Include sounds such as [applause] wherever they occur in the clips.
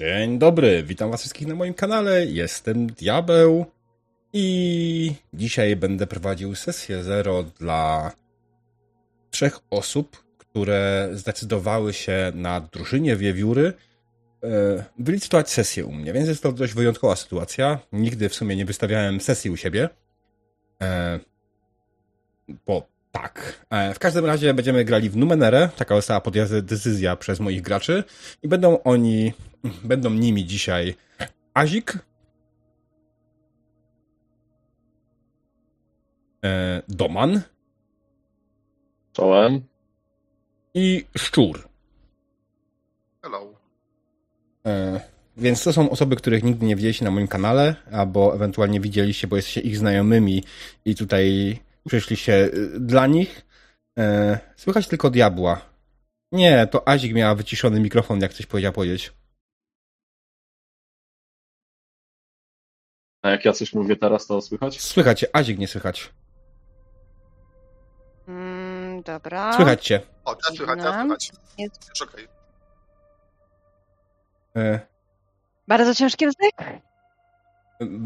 Dzień dobry, witam was wszystkich na moim kanale, jestem Diabeł i dzisiaj będę prowadził sesję zero dla trzech osób, które zdecydowały się na drużynie wiewióry e, wylicytować sesję u mnie, więc jest to dość wyjątkowa sytuacja. Nigdy w sumie nie wystawiałem sesji u siebie, e, bo tak. E, w każdym razie będziemy grali w Numenerę. Taka została podjęta decyzja przez moich graczy. I będą oni, [laughs] będą nimi dzisiaj Azik, e, Doman Czołem. i Szczur. Hello. E, Więc to są osoby, których nigdy nie widzieliście na moim kanale, albo ewentualnie widzieliście, bo jesteście ich znajomymi i tutaj przyszliście y, dla nich. E, Słychać tylko diabła. Nie, to Azik miała wyciszony mikrofon, jak coś powiedział powiedzieć. A jak ja coś mówię teraz, to słychać? Słychać cię, Azik nie słychać. Mm, dobra. Słychać cię. O, teraz słychać, teraz słychać. Jest Już okej. E, bardzo ciężki język?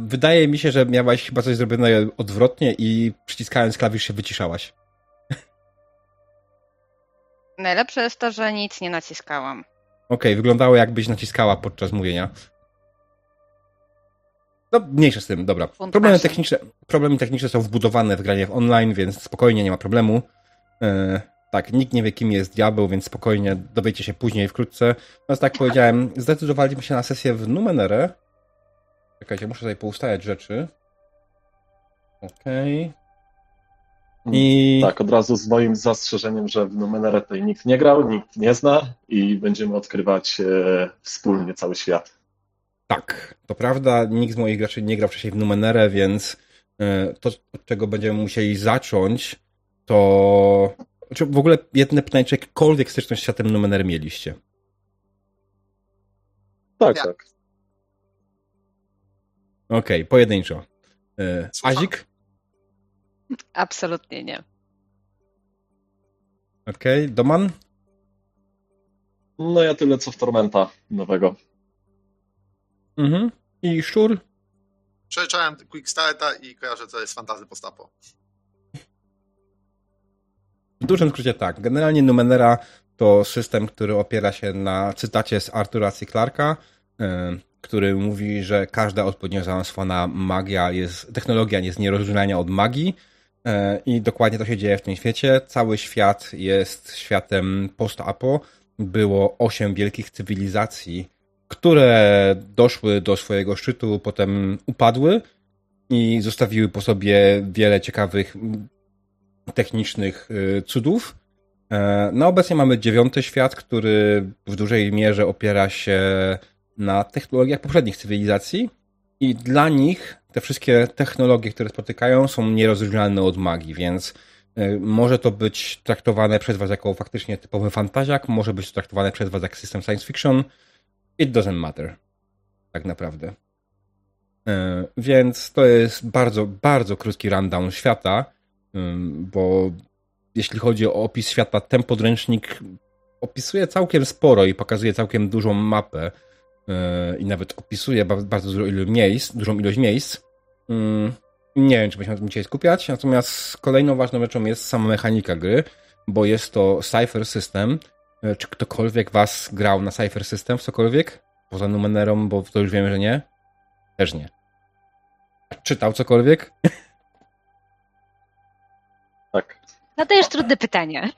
Wydaje mi się, że miałaś chyba coś zrobione odwrotnie i przyciskając klawisz się wyciszałaś. Najlepsze jest to, że nic nie naciskałam. Okej, wyglądało jakbyś naciskała podczas mówienia. No, mniejsze z tym, dobra. Problemy techniczne, problemy techniczne są wbudowane w granie w online, więc spokojnie, nie ma problemu. E, tak, nikt nie wie, kim jest diabeł, więc spokojnie dowiecie się później wkrótce. Natomiast tak jak powiedziałem, zdecydowaliśmy się na sesję w Numenerę. Czekajcie, muszę tutaj poustawiać rzeczy. Okej. I... Tak, od razu z moim zastrzeżeniem, że w Numenerę tutaj nikt nie grał, nikt nie zna i będziemy odkrywać e, wspólnie cały świat. Tak, to prawda. Nikt z moich graczy nie grał wcześniej w Numenerę, więc e, to, od czego będziemy musieli zacząć, to. Czy w ogóle jedno pytanie, czy jakkolwiek styczność z światem Numenery mieliście? Tak, tak. Okej, pojedynczo. E, Słucham. Azik? Absolutnie nie. Okej, Doman? No ja tyle co w Tormenta nowego. Mhm. I Szczur? Przeczytałem Quick Starta i kojarzę, co jest fantazy postapo. W dużym skrócie tak. Generalnie Numenera to system, który opiera się na cytacie z Artura C. Clarka, e, który mówi, że każda odpowiednio zaawansowana magia jest, technologia jest nierozróżniania od magii e, i dokładnie to się dzieje w tym świecie. Cały świat jest światem post-apo. Było osiem wielkich cywilizacji, które doszły do swojego szczytu, potem upadły i zostawiły po sobie wiele ciekawych technicznych y, cudów. E, No obecnie mamy dziewiąty świat, który w dużej mierze opiera się na technologiach poprzednich cywilizacji i dla nich te wszystkie technologie, które spotykają są nierozróżnialne od magii, więc y, może to być traktowane przez was jako faktycznie typowy fantaziak, może być to traktowane przez was jak system science fiction. It doesn't matter. Tak naprawdę. E, Więc to jest bardzo, bardzo krótki rundown świata, bo jeśli chodzi o opis świata, ten podręcznik opisuje całkiem sporo i pokazuje całkiem dużą mapę yy, i nawet opisuje ba- bardzo dużo ilu miejsc, dużą ilość miejsc. Nie wiem, czy będziemy na tym dzisiaj skupiać, natomiast kolejną ważną rzeczą jest sama mechanika gry, bo jest to Cypher System. Yy, Czy ktokolwiek was grał na Cypher System w cokolwiek? Poza Numenerą, bo to już wiemy, że nie? Też nie. Czytał cokolwiek? [laughs] Tak. No to jest trudne pytanie.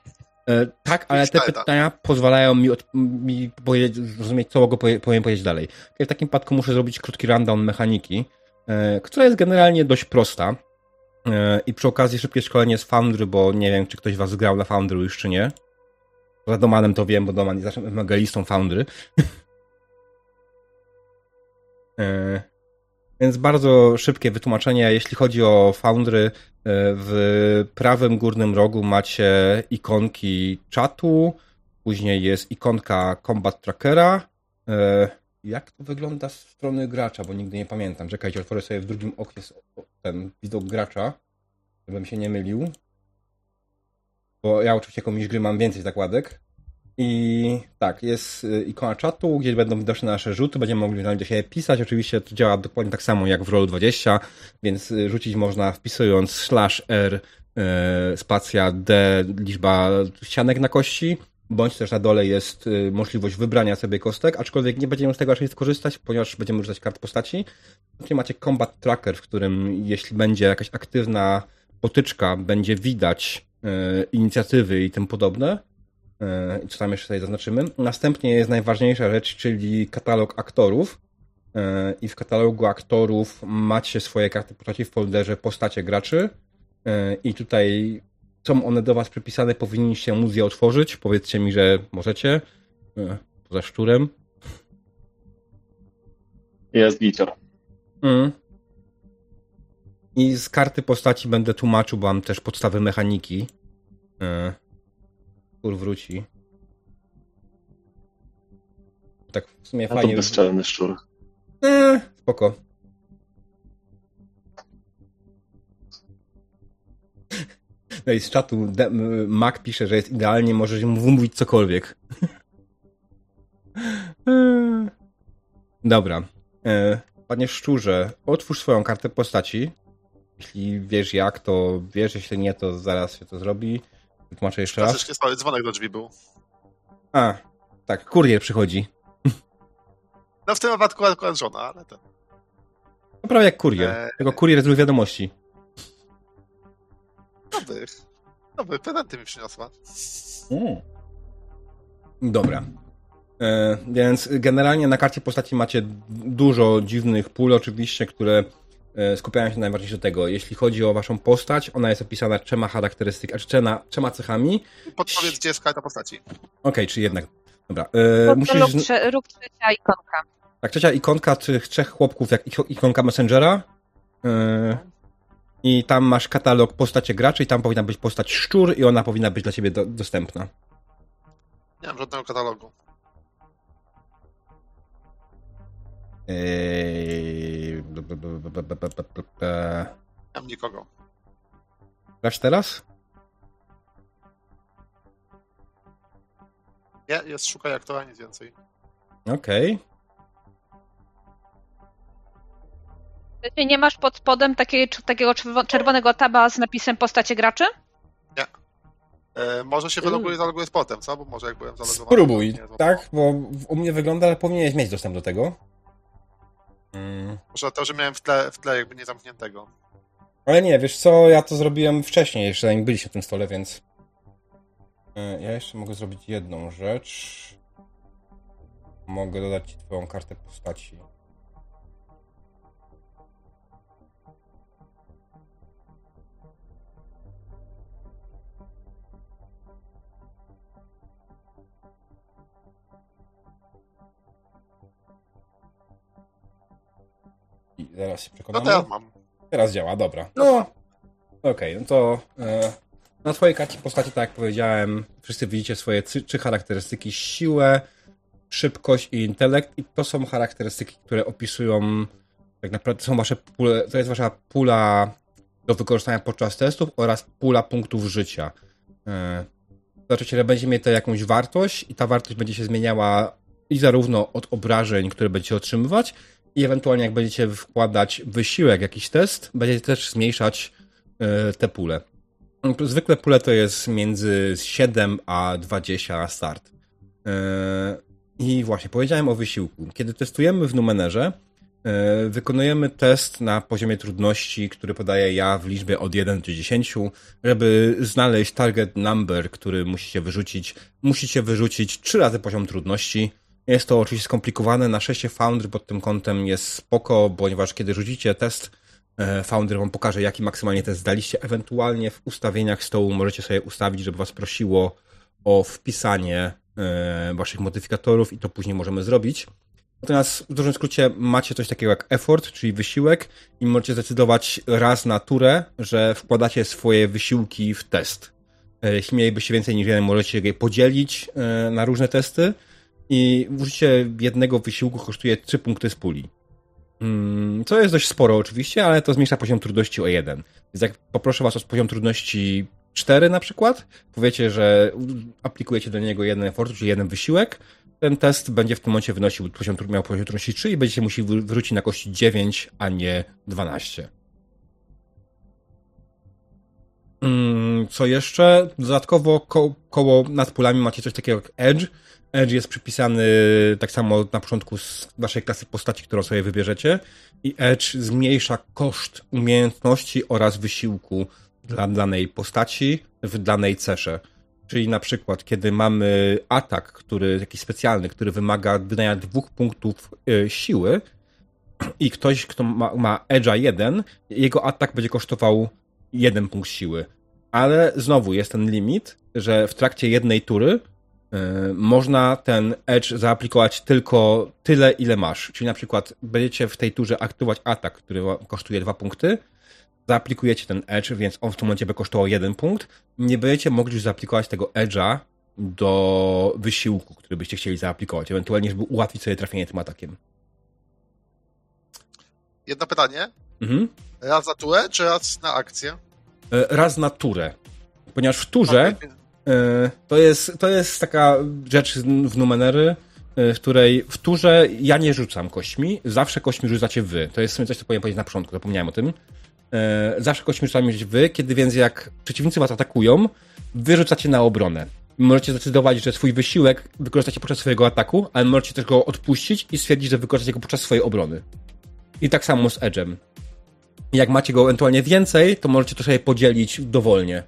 E, tak, ale te Quickstarta. pytania pozwalają mi, od, mi powiedzieć, zrozumieć, co mogę powie, powiem powiedzieć dalej. W takim przypadku muszę zrobić krótki rundown mechaniki, e, która jest generalnie dość prosta. E, I przy okazji szybkie szkolenie z Foundry, bo nie wiem, czy ktoś was grał na Foundry już, czy nie. Za Domanem to wiem, bo Doman jest naszym ewangelistą Foundry. [laughs] e, więc bardzo szybkie wytłumaczenie. Jeśli chodzi o Foundry, e, w prawym górnym rogu macie ikonki czatu, później jest ikonka Combat Trackera. E, Jak to wygląda z strony gracza, bo nigdy nie pamiętam. Czekajcie, otworzę sobie w drugim oknie ten widok gracza, żebym się nie mylił. Bo ja oczywiście jako mistrz gry mam więcej zakładek. I tak, jest y, ikona czatu, gdzie będą widoczne nasze rzuty, będziemy mogli do siebie pisać. Oczywiście to działa dokładnie tak samo jak w Roll 20, więc y, rzucić można wpisując slash r e, spacja d liczba ścianek na kości, bądź też na dole jest y, możliwość wybrania sobie kostek, aczkolwiek nie będziemy z tego raczej skorzystać, ponieważ będziemy używać kart postaci. Tutaj macie combat tracker, w którym jeśli będzie jakaś aktywna potyczka, będzie widać inicjatywy i tym podobne. E, co tam jeszcze tutaj zaznaczymy. Następnie jest najważniejsza rzecz, czyli katalog aktorów. E, I w katalogu aktorów macie swoje karty postaci w folderze postacie graczy. E, I tutaj są one do was przypisane, powinniście móc je otworzyć. Powiedzcie mi, że możecie. Poza szczurem. Jest gicior. Mm. I z karty postaci będę tłumaczył wam też podstawy mechaniki. Kur wróci. Tak w sumie A to fajnie. bezczelny szczur. Eee, spoko. No i z czatu Mac pisze, że jest idealnie, możesz mu wymówić cokolwiek. Eee. Dobra. Eee, Panie Szczurze, otwórz swoją kartę postaci. Jeśli wiesz jak, to wiesz, jeśli nie, to zaraz się to zrobi. Wytłumaczę jeszcze raz. Klasycznie stały dzwonek do drzwi był. A, tak, kurier przychodzi. No w tym wypadku akurat żona, ale ten. To prawie jak kurier. Eee. Tylko kurier złych wiadomości. Nowych. Nowy, prezenty mi przyniosła. Dobra. E, więc generalnie na karcie postaci macie dużo dziwnych pól, oczywiście, które skupiają się najbardziej do tego. Jeśli chodzi o waszą postać, ona jest opisana trzema charakterystykami, czy trzema, trzema cechami. Podpowiedz, gdzie jest karta postaci. Okej, czy jednak. Dobra. E, musisz. lub, trze, lub trzecia ikonka. Tak, trzecia ikonka tych trzech chłopków, jak iko- ikonka Messengera. E, I tam masz katalog postacie graczy, i tam powinna być postać szczur, i ona powinna być dla ciebie do, dostępna. Nie mam żadnego katalogu. Eee... Tam nikogo. Grasz teraz? Nie, jest szukaj aktora, nic więcej. Okej. Okay. Nie masz pod spodem takiej, takiego czerwonego taba z napisem postacie graczy? Nie. E, może się mm. wyloguję i zaloguję z potem, co? Bo może jak byłem zalogowany... Spróbuj, tak? Bo u mnie wygląda, ale powinieneś mieć dostęp do tego. Mm. Może to, że miałem w tle, w tle jakby niezamkniętego. Ale nie, wiesz co, ja to zrobiłem wcześniej, jeszcze zanim byliście na tym stole, więc... E, Ja jeszcze mogę zrobić jedną rzecz. Mogę dodać ci twoją kartę postaci. I zaraz się No przekonamy. teraz mam. Teraz działa, dobra. No, okej, no to e, na twojej karcie postaci, tak jak powiedziałem, wszyscy widzicie swoje trzy, charakterystyki, siłę, szybkość i intelekt i to są charakterystyki, które opisują tak naprawdę, są wasze pule, to jest wasza pula do wykorzystania podczas testów oraz pula punktów życia. Zobaczycie, że będzie mieć to jakąś wartość i ta wartość będzie się zmieniała i zarówno od obrażeń, które będziecie otrzymywać, i ewentualnie jak będziecie wkładać wysiłek, jakiś test, będziecie też zmniejszać e, te pule. Zwykle pule to jest między 7 a 20 na start. E, I właśnie, powiedziałem o wysiłku. Kiedy testujemy w Numenerze, e, wykonujemy test na poziomie trudności, który podaję ja w liczbie od 1 do 10, żeby znaleźć target number, który musicie wyrzucić. Musicie wyrzucić 3 razy poziom trudności. Jest to oczywiście skomplikowane. Na 6 Foundry pod tym kątem jest spoko, ponieważ kiedy rzucicie test, e, Foundry wam pokaże, jaki maksymalnie test zdaliście. Ewentualnie w ustawieniach stołu możecie sobie ustawić, żeby was prosiło o wpisanie e, waszych modyfikatorów i to później możemy zrobić. Natomiast w dużym skrócie macie coś takiego jak effort, czyli wysiłek i możecie zdecydować raz na turę, że wkładacie swoje wysiłki w test. E, Jeśli mielibyście więcej niż jeden, możecie je podzielić na różne testy i użycie jednego wysiłku kosztuje 3 punkty z puli. Mm, Co jest dość sporo oczywiście, ale to zmniejsza poziom trudności o jeden. Więc jak poproszę was o poziom trudności 4 na przykład, powiecie, że aplikujecie do niego jeden effort, czyli jeden wysiłek, ten test będzie w tym momencie wynosił poziom, miał poziom trudności 3 i będziecie musieli wrócić na kości 9, a nie 12. Mm, co jeszcze? Dodatkowo ko koło nad pulami macie coś takiego jak Edge. Edge jest przypisany tak samo na początku z waszej klasy postaci, którą sobie wybierzecie i Edge zmniejsza koszt umiejętności oraz wysiłku dla danej postaci w danej cesze. Czyli na przykład, kiedy mamy atak, który jakiś specjalny, który wymaga wydania dwóch punktów y, siły i ktoś, kto ma, ma Edge'a 1, jego atak będzie kosztował jeden punkt siły. Ale znowu jest ten limit, że w trakcie jednej tury y, można ten Edge zaaplikować tylko tyle, ile masz. Czyli na przykład będziecie w tej turze aktywować atak, który kosztuje dwa punkty, zaaplikujecie ten edge, więc on w tym momencie by kosztował jeden punkt. Nie będziecie mogli już zaaplikować tego edge'a do wysiłku, który byście chcieli zaaplikować, ewentualnie, żeby ułatwić sobie trafienie tym atakiem. Jedno pytanie. Mhm. Raz na turę, czy raz na akcję? E, raz na turę. Ponieważ w turze okay. To, jest, to jest taka rzecz w Numenery, e, w której w turze ja nie rzucam kośćmi, zawsze kośćmi rzucacie wy. To jest w sumie coś, co powinien powiedzieć na początku, zapomniałem o tym. E, zawsze kośćmi rzucamy mieć wy, kiedy więc jak przeciwnicy was atakują, wy rzucacie na obronę. Możecie zdecydować, że swój wysiłek wykorzystacie podczas swojego ataku, ale możecie też go odpuścić i stwierdzić, że wykorzystacie go podczas swojej obrony. I tak samo z Edge'em. Jak macie go ewentualnie więcej, to możecie to sobie podzielić dowolnie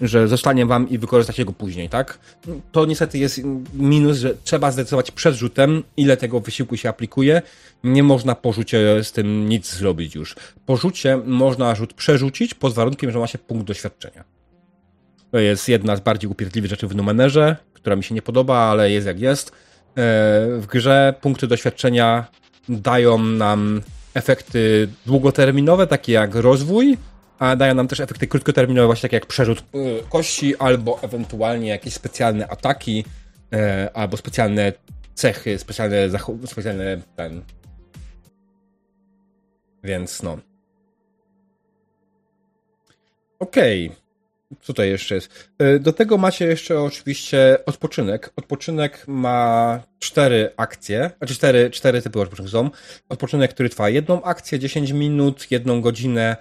że zostanie wam i wykorzystacie go później, tak? To niestety jest minus, że trzeba zdecydować przed rzutem, ile tego wysiłku się aplikuje. Nie można po rzucie z tym nic zrobić już. Po rzucie można rzut przerzucić pod warunkiem, że ma się punkt doświadczenia. To jest jedna z bardziej upierdliwych rzeczy w Numenerze, która mi się nie podoba, ale jest jak jest. E, w grze punkty doświadczenia dają nam efekty długoterminowe, takie jak rozwój, a dają nam też efekty krótkoterminowe, właśnie takie jak przerzut y, kości, albo ewentualnie jakieś specjalne ataki, e, albo specjalne cechy, specjalne, specjalne ten. Więc no. Okej. Okay. Co tutaj jeszcze jest? E, do tego macie jeszcze oczywiście odpoczynek. Odpoczynek ma cztery akcje, znaczy cztery, cztery typy odpoczynku są. Odpoczynek, który trwa jedną akcję, 10 minut, jedną godzinę,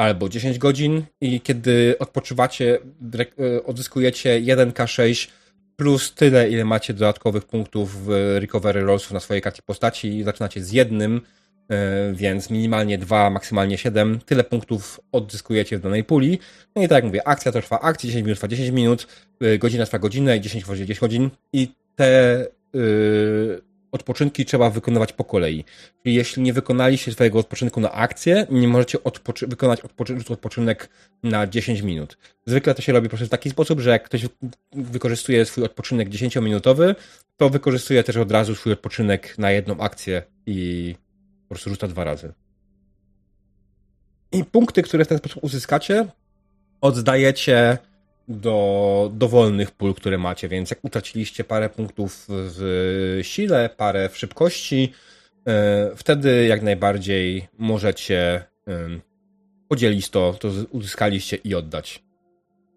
albo 10 godzin i kiedy odpoczywacie, e, odzyskujecie 1K6 plus tyle, ile macie dodatkowych punktów w recovery rollsów na swojej karcie postaci i zaczynacie z jednym, e, więc minimalnie 2, maksymalnie 7. Tyle punktów odzyskujecie w danej puli. No i tak jak mówię, akcja to trwa akcja, 10 minut trwa 10 minut, e, godzina trwa godzinę i 10 trwa 10 godzin i te yy, odpoczynki trzeba wykonywać po kolei. Czyli jeśli nie wykonaliście swojego odpoczynku na akcję, nie możecie odpoczy- wykonać odpoczy- odpoczynek na 10 minut. Zwykle to się robi w taki sposób, że jak ktoś wykorzystuje swój odpoczynek 10-minutowy, to wykorzystuje też od razu swój odpoczynek na jedną akcję i po prostu rzuca dwa razy. I punkty, które w ten sposób uzyskacie, oddajecie do dowolnych pól, które macie, więc jak utraciliście parę punktów w sile, parę w szybkości, e, wtedy jak najbardziej możecie podzielić to, to uzyskaliście i oddać.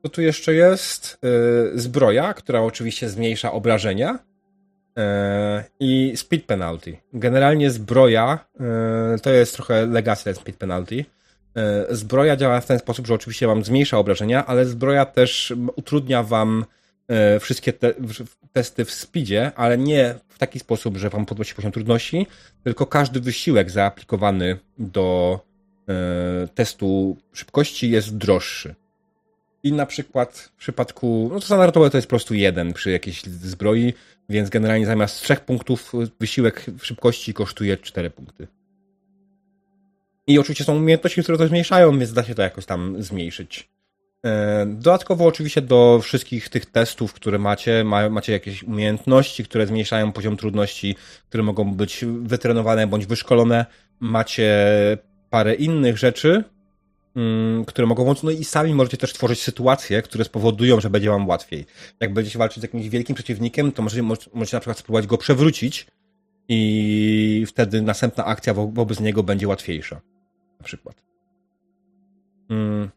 Co tu jeszcze jest? E, zbroja, która oczywiście zmniejsza obrażenia e, i speed penalty. Generalnie zbroja to jest trochę legacy speed penalty E, zbroja działa w ten sposób, że oczywiście wam zmniejsza obrażenia, ale zbroja też utrudnia wam e, wszystkie te, testy w speedzie, ale nie w taki sposób, że wam podnosi poziom trudności, tylko każdy wysiłek zaaplikowany do e, testu szybkości jest droższy. I na przykład w przypadku, no to standardowe to jest po prostu jeden przy jakiejś zbroi, więc generalnie zamiast trzech punktów wysiłek szybkości kosztuje cztery punkty. I oczywiście są umiejętności, które to zmniejszają, więc da się to jakoś tam zmniejszyć. E, dodatkowo oczywiście do wszystkich tych testów, które macie, macie jakieś umiejętności, które zmniejszają poziom trudności, które mogą być wytrenowane bądź wyszkolone. Macie parę innych rzeczy, mm, które mogą pomóc, no i sami możecie też tworzyć sytuacje, które spowodują, że będzie wam łatwiej. Jak będziecie walczyć z jakimś wielkim przeciwnikiem, to możecie, możecie na przykład spróbować go przewrócić i wtedy następna akcja wobec niego będzie łatwiejsza na przykład. Mm.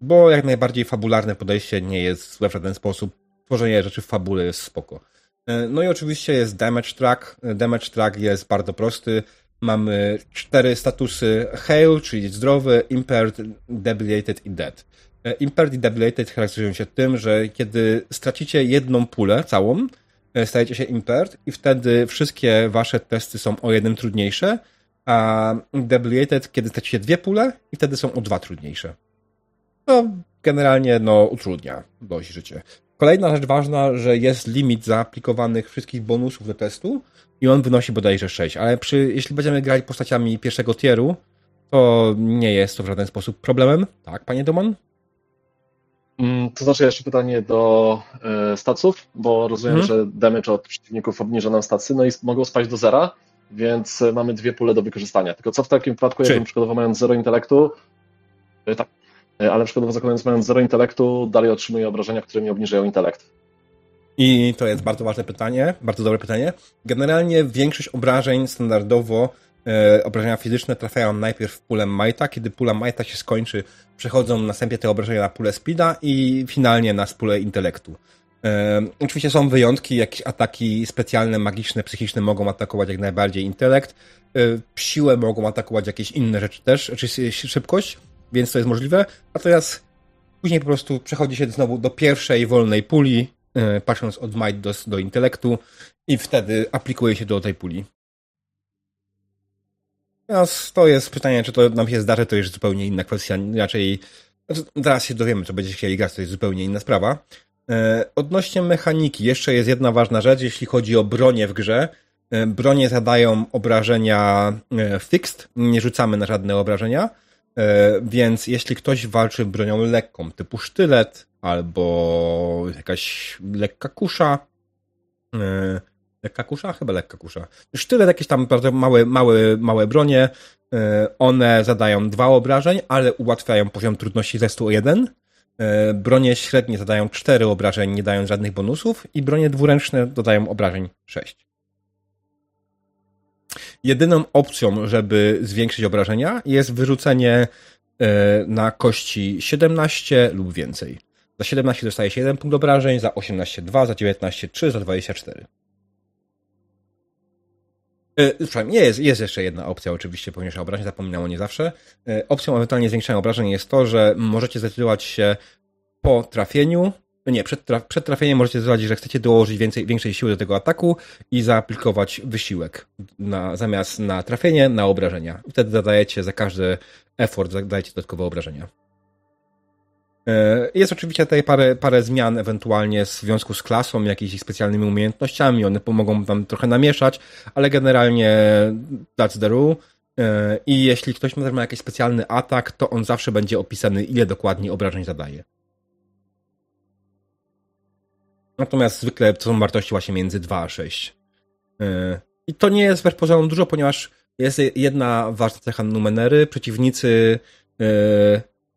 bo jak najbardziej fabularne podejście nie jest złe w żaden sposób. Tworzenie rzeczy w fabule jest spoko. E, no i oczywiście jest damage track. Damage track jest bardzo prosty. Mamy cztery statusy Hail, czyli zdrowy, Impaired, Debilitated i Dead. E, Impaired i Debilitated charakteryzują się tym, że kiedy stracicie jedną pulę całą, e, stajecie się Impaired i wtedy wszystkie wasze testy są o jeden trudniejsze, a Debilitated, kiedy stracicie dwie pule i wtedy są o dwa trudniejsze. To generalnie no, utrudnia dość życie. Kolejna rzecz ważna, że jest limit zaaplikowanych wszystkich bonusów do testu i on wynosi bodajże 6, ale przy, jeśli będziemy grać postaciami pierwszego tieru, to nie jest to w żaden sposób problemem. Tak, panie Doman? Mm, to znaczy jeszcze pytanie do y, staców, bo rozumiem, hmm. że damage od przeciwników obniża nam stacy, no i mogą spaść do zera, więc e, mamy dwie pule do wykorzystania. Tylko co w takim przypadku, jakbym przykładowo mając zero intelektu, y, tak, y, ale przykładowo zakładając mając zero intelektu, dalej otrzymuję obrażenia, które mi obniżają intelekt. I to jest bardzo ważne pytanie, bardzo dobre pytanie. Generalnie większość obrażeń standardowo e, obrażenia fizyczne trafiają najpierw w pulę Majta. Kiedy pula Majta się skończy, przechodzą następnie te obrażenia na pulę Speeda i finalnie na pulę intelektu. Oczywiście są wyjątki, jakieś ataki specjalne, magiczne, psychiczne mogą atakować jak najbardziej intelekt. E, siłę mogą atakować jakieś inne rzeczy też, czy szybkość, więc to jest możliwe. Natomiast później po prostu przechodzi się znowu do pierwszej wolnej puli, e, patrząc od might do, do intelektu i wtedy aplikuje się do tej puli. Teraz to jest pytanie, czy to nam się zdarzy, to już zupełnie inna kwestia. Raczej znaczy, zaraz się dowiemy, co będziecie chcieli grać, to jest zupełnie inna sprawa. E, odnośnie mechaniki, jeszcze jest jedna ważna rzecz, jeśli chodzi o bronię w grze. E, bronie zadają obrażenia e, fixed, nie rzucamy na żadne obrażenia, więc jeśli ktoś walczy bronią lekką, typu sztylet albo jakaś lekka kusza, lekka kusza? Chyba lekka kusza. Sztylet, jakieś tam bardzo małe, małe, małe bronie, one zadają dwa obrażeń, ale ułatwiają poziom trudności o jeden bronie średnie zadają 4 obrażeń, nie dając żadnych bonusów, i bronie dwuręczne dodają obrażeń 6. Jedyną opcją, żeby zwiększyć obrażenia, jest wyrzucenie e, na kości 17 lub więcej. Za 17 dostaje się 1 punkt obrażeń, za 18 2, za 19 3, za 24. Przepraszam, nie jest, jest jeszcze jedna opcja oczywiście pomniejszenia obrażeń, zapominam o nie zawsze. E, opcją ewentualnie zwiększenia obrażeń jest to, że możecie zdecydować się po trafieniu, nie, przed, traf, przed trafieniem możecie zdecydować, że chcecie dołożyć więcej, większej siły do tego ataku i zaaplikować wysiłek na, zamiast na trafienie, na obrażenia. Wtedy zadajecie za każdy effort, zadajecie dodatkowe obrażenia. E, jest oczywiście tutaj parę, parę zmian ewentualnie w związku z klasą, jakimiś specjalnymi umiejętnościami, one pomogą wam trochę namieszać, ale generalnie that's the rule. E, I jeśli ktoś ma jakiś specjalny atak, to on zawsze będzie opisany, ile dokładnie obrażeń zadaje. Natomiast zwykle to są wartości właśnie między 2 a 6. E, I to nie jest wbrew pozorom dużo, ponieważ jest jedna ważna cecha Numenery. Przeciwnicy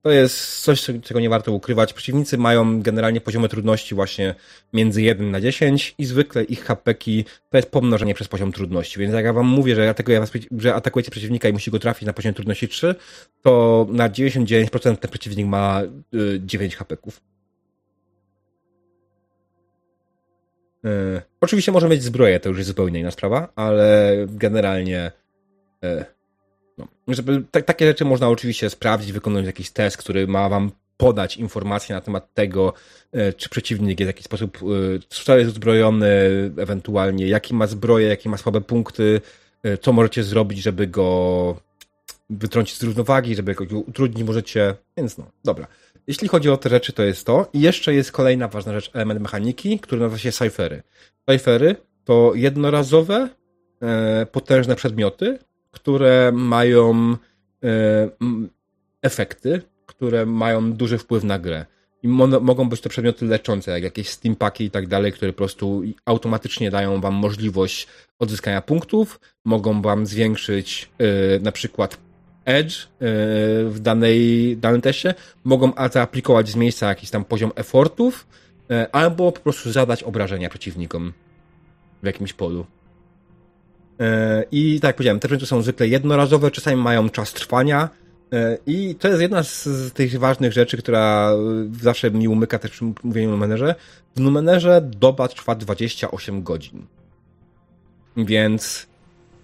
to jest coś, czego nie warto ukrywać. Przeciwnicy mają generalnie poziomy trudności właśnie między 1 na 10 i zwykle ich hapeki to jest pomnożenie przez poziom trudności. Więc jak ja wam mówię, że, atakuję was, że atakujecie przeciwnika i musi go trafić na poziom trudności 3, to na 99% ten przeciwnik ma 9 y, hapeków. Yy, oczywiście może mieć zbroję, to już jest zupełnie inna sprawa, ale generalnie yy, no, żeby takie rzeczy można oczywiście sprawdzić, wykonać jakiś test, który ma wam podać informacje na temat tego, e, czy przeciwnik jest w jakiś sposób e, jest uzbrojony, ewentualnie jaki ma zbroję, jakie ma słabe punkty, e, co możecie zrobić, żeby go wytrącić z równowagi, żeby go utrudnić możecie, więc no, dobra. Jeśli chodzi o te rzeczy, to jest to. I jeszcze jest kolejna ważna rzecz, element mechaniki, który nazywa się cyfery. Cyfery to jednorazowe, potężne przedmioty, które mają e, efekty, które mają duży wpływ na grę. I mogą być to przedmioty leczące, jak jakieś steampaki i tak dalej, które po prostu automatycznie dają wam możliwość odzyskania punktów, mogą wam zwiększyć e, na przykład edge e, w danej, danym teście, mogą zaaplikować z miejsca jakiś tam poziom effortów, albo po prostu zadać obrażenia przeciwnikom w jakimś polu. E, I tak jak powiedziałem, te rzeczy są zwykle jednorazowe, czasami mają czas trwania E, I to jest jedna z, tych ważnych rzeczy, która zawsze mi umyka też przy mówieniu o Numenerze. W Numenerze doba trwa 28 godzin. Więc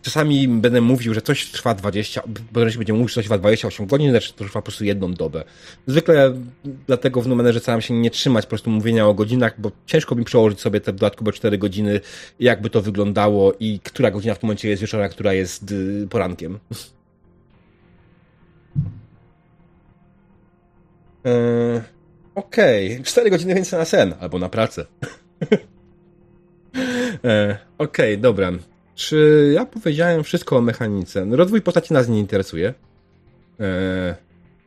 czasami będę mówił, że coś trwa 20, bo się będzie mówił, że coś trwa 28 godzin, lecz to trwa po prostu jedną dobę. Zwykle dlatego w numerze staram się nie trzymać po prostu mówienia o godzinach, bo ciężko mi przełożyć sobie te dodatkowe 4 godziny, jakby to wyglądało i która godzina w tym momencie jest wieczora, która jest y, porankiem. Eee, Okej, okay. 4 godziny więcej na sen, albo na pracę. eee, [laughs] Okej, okay, dobra. Czy ja powiedziałem wszystko o mechanice? No, rozwój postaci nas nie interesuje. Eee,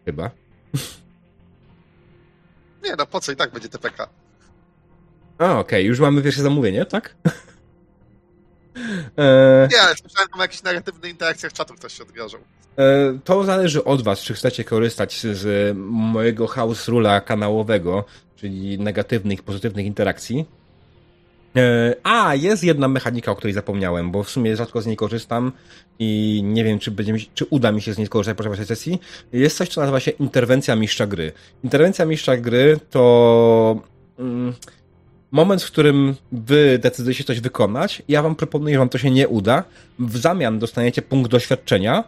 chyba. [laughs] Nie, no po co i tak będzie TPK. A, okej, okay. już mamy pierwsze zamówienie, tak? eee, [laughs] nie, ale słyszałem tam jakieś negatywne interakcje w czatu, ktoś się odwiążał. Eee, to zależy od was, czy chcecie korzystać z, z mojego house rula kanałowego, czyli negatywnych, pozytywnych interakcji E, a, jest jedna mechanika, o której zapomniałem, bo w sumie rzadko z niej korzystam i nie wiem, czy, będzie czy uda mi się z niej skorzystać podczas waszej sesji. Jest coś, co nazywa się interwencja mistrza gry. Interwencja mistrza gry to mm, moment, w którym wy decydujecie coś wykonać. Ja wam proponuję, że wam to się nie uda. W zamian dostaniecie punkt doświadczenia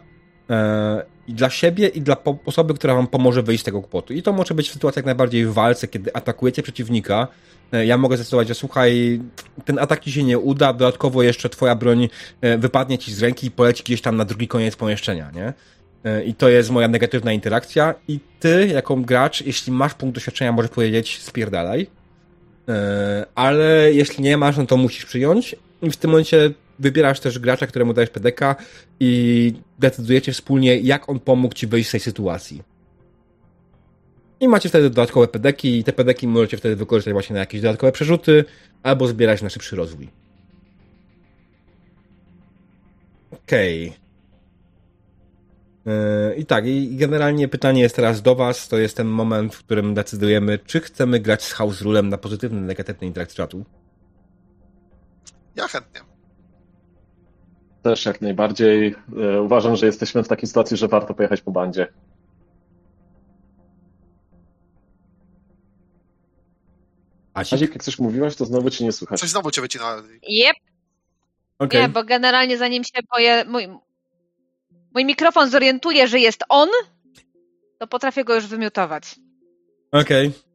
e, i dla siebie, i dla osoby, która wam pomoże wyjść z tego kłopotu. I to może być sytuacja jak najbardziej w walce, kiedy atakujecie przeciwnika, E, ja mogę zdecydować, że słuchaj, ten atak ci się nie uda, dodatkowo jeszcze twoja broń e, wypadnie ci z ręki i poleci gdzieś tam na drugi koniec pomieszczenia, nie? E, I to jest moja negatywna interakcja. I ty, jako gracz, jeśli masz punkt doświadczenia, możesz powiedzieć spierdalaj. Ale jeśli nie masz, no to musisz przyjąć. I w tym momencie wybierasz też gracza, któremu dajesz PDK i decydujecie wspólnie, jak on pomógł ci wyjść z tej sytuacji. I macie wtedy dodatkowe pedeki i te pedeki możecie wtedy wykorzystać właśnie na jakieś dodatkowe przerzuty albo zbierać na szybszy rozwój. Okej. Okay. Yy, I tak, i generalnie pytanie jest teraz do Was. To jest ten moment, w którym decydujemy, czy chcemy grać z House Rulem na pozytywny, negatywny interakt czatu. Ja chętnie. Też jak najbardziej. Yy, uważam, że jesteśmy w takiej sytuacji, że warto pojechać po bandzie. Asik, jak coś mówiłaś, to znowu cię nie słychać. Coś znowu cię wycina. Yep. Okay. Nie, bo generalnie zanim się moje, mój, mój mikrofon zorientuje, że jest on, to potrafię go już wymiotować. Okej. Okay.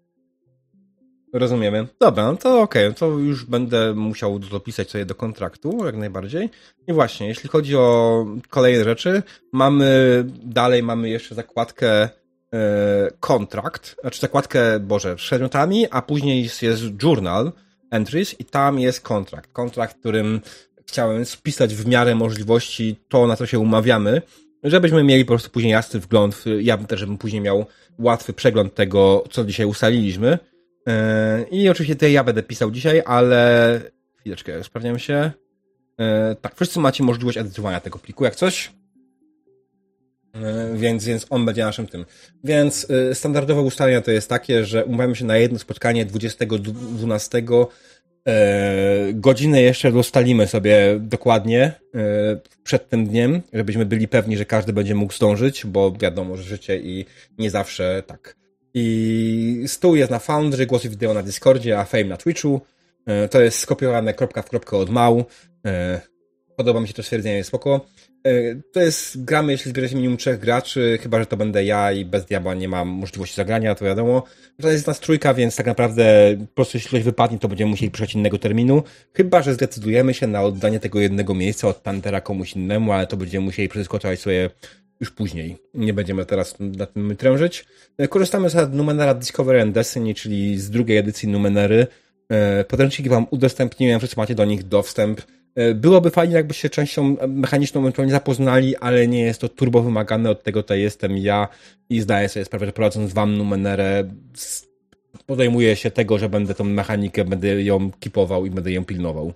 Rozumiemy. Dobra, no to okej, okay. to już będę musiał dopisać sobie do kontraktu, jak najbardziej. I właśnie, jeśli chodzi o kolejne rzeczy, mamy, dalej mamy jeszcze zakładkę E, kontrakt, znaczy zakładkę, Boże, przedmiotami, a później jest, jest journal entries i tam jest kontrakt. Kontrakt, którym chciałem spisać w miarę możliwości to, na co się umawiamy, żebyśmy mieli po prostu później jasny wgląd, ja bym też, żebym później miał łatwy przegląd tego, co dzisiaj ustaliliśmy. E, I oczywiście to ja będę pisał dzisiaj, ale chwileczkę, sprawdziam się. E, tak, wszyscy macie możliwość edytowania tego pliku, jak coś. E, więc, więc on będzie naszym tym. Więc standardowe ustalenia to jest takie, że umawiamy się na jedno spotkanie 20.12. E, godzinę jeszcze ustalimy sobie dokładnie przed tym dniem, żebyśmy byli pewni, że każdy będzie mógł zdążyć, bo wiadomo, że życie i nie zawsze tak. I stół jest na Foundry, głosy wideo na Discordzie, a Fame na Twitchu. E, to jest skopiowane kropka w kropkę od mału. E, podoba mi się to stwierdzenie, spoko. E, to jest, gramy jeśli zbierze minimum trzech graczy, chyba, że to będę ja i bez diabła nie mam możliwości zagrania, to wiadomo. To jest nas trójka, więc tak naprawdę po prostu jeśli ktoś wypadnie, to będziemy musieli przyjść innego terminu. Chyba, że zdecydujemy się na oddanie tego jednego miejsca od Pantera komuś innemu, ale to będziemy musieli przedyskutować sobie już później. Nie będziemy teraz na tym trężyć. E, korzystamy z Numenera Discovery and Destiny, czyli z drugiej edycji Numenery. E, podręczniki wam udostępniłem, wszyscy macie do nich dostęp. E, byłoby fajnie, jakby się częścią mechaniczną ewentualnie zapoznali, ale nie jest to turbo wymagane, od tego tutaj jestem ja i zdaję sobie sprawę, że prowadząc wam Numenerę podejmuję się tego, że będę tą mechanikę, będę ją kipował i będę ją pilnował.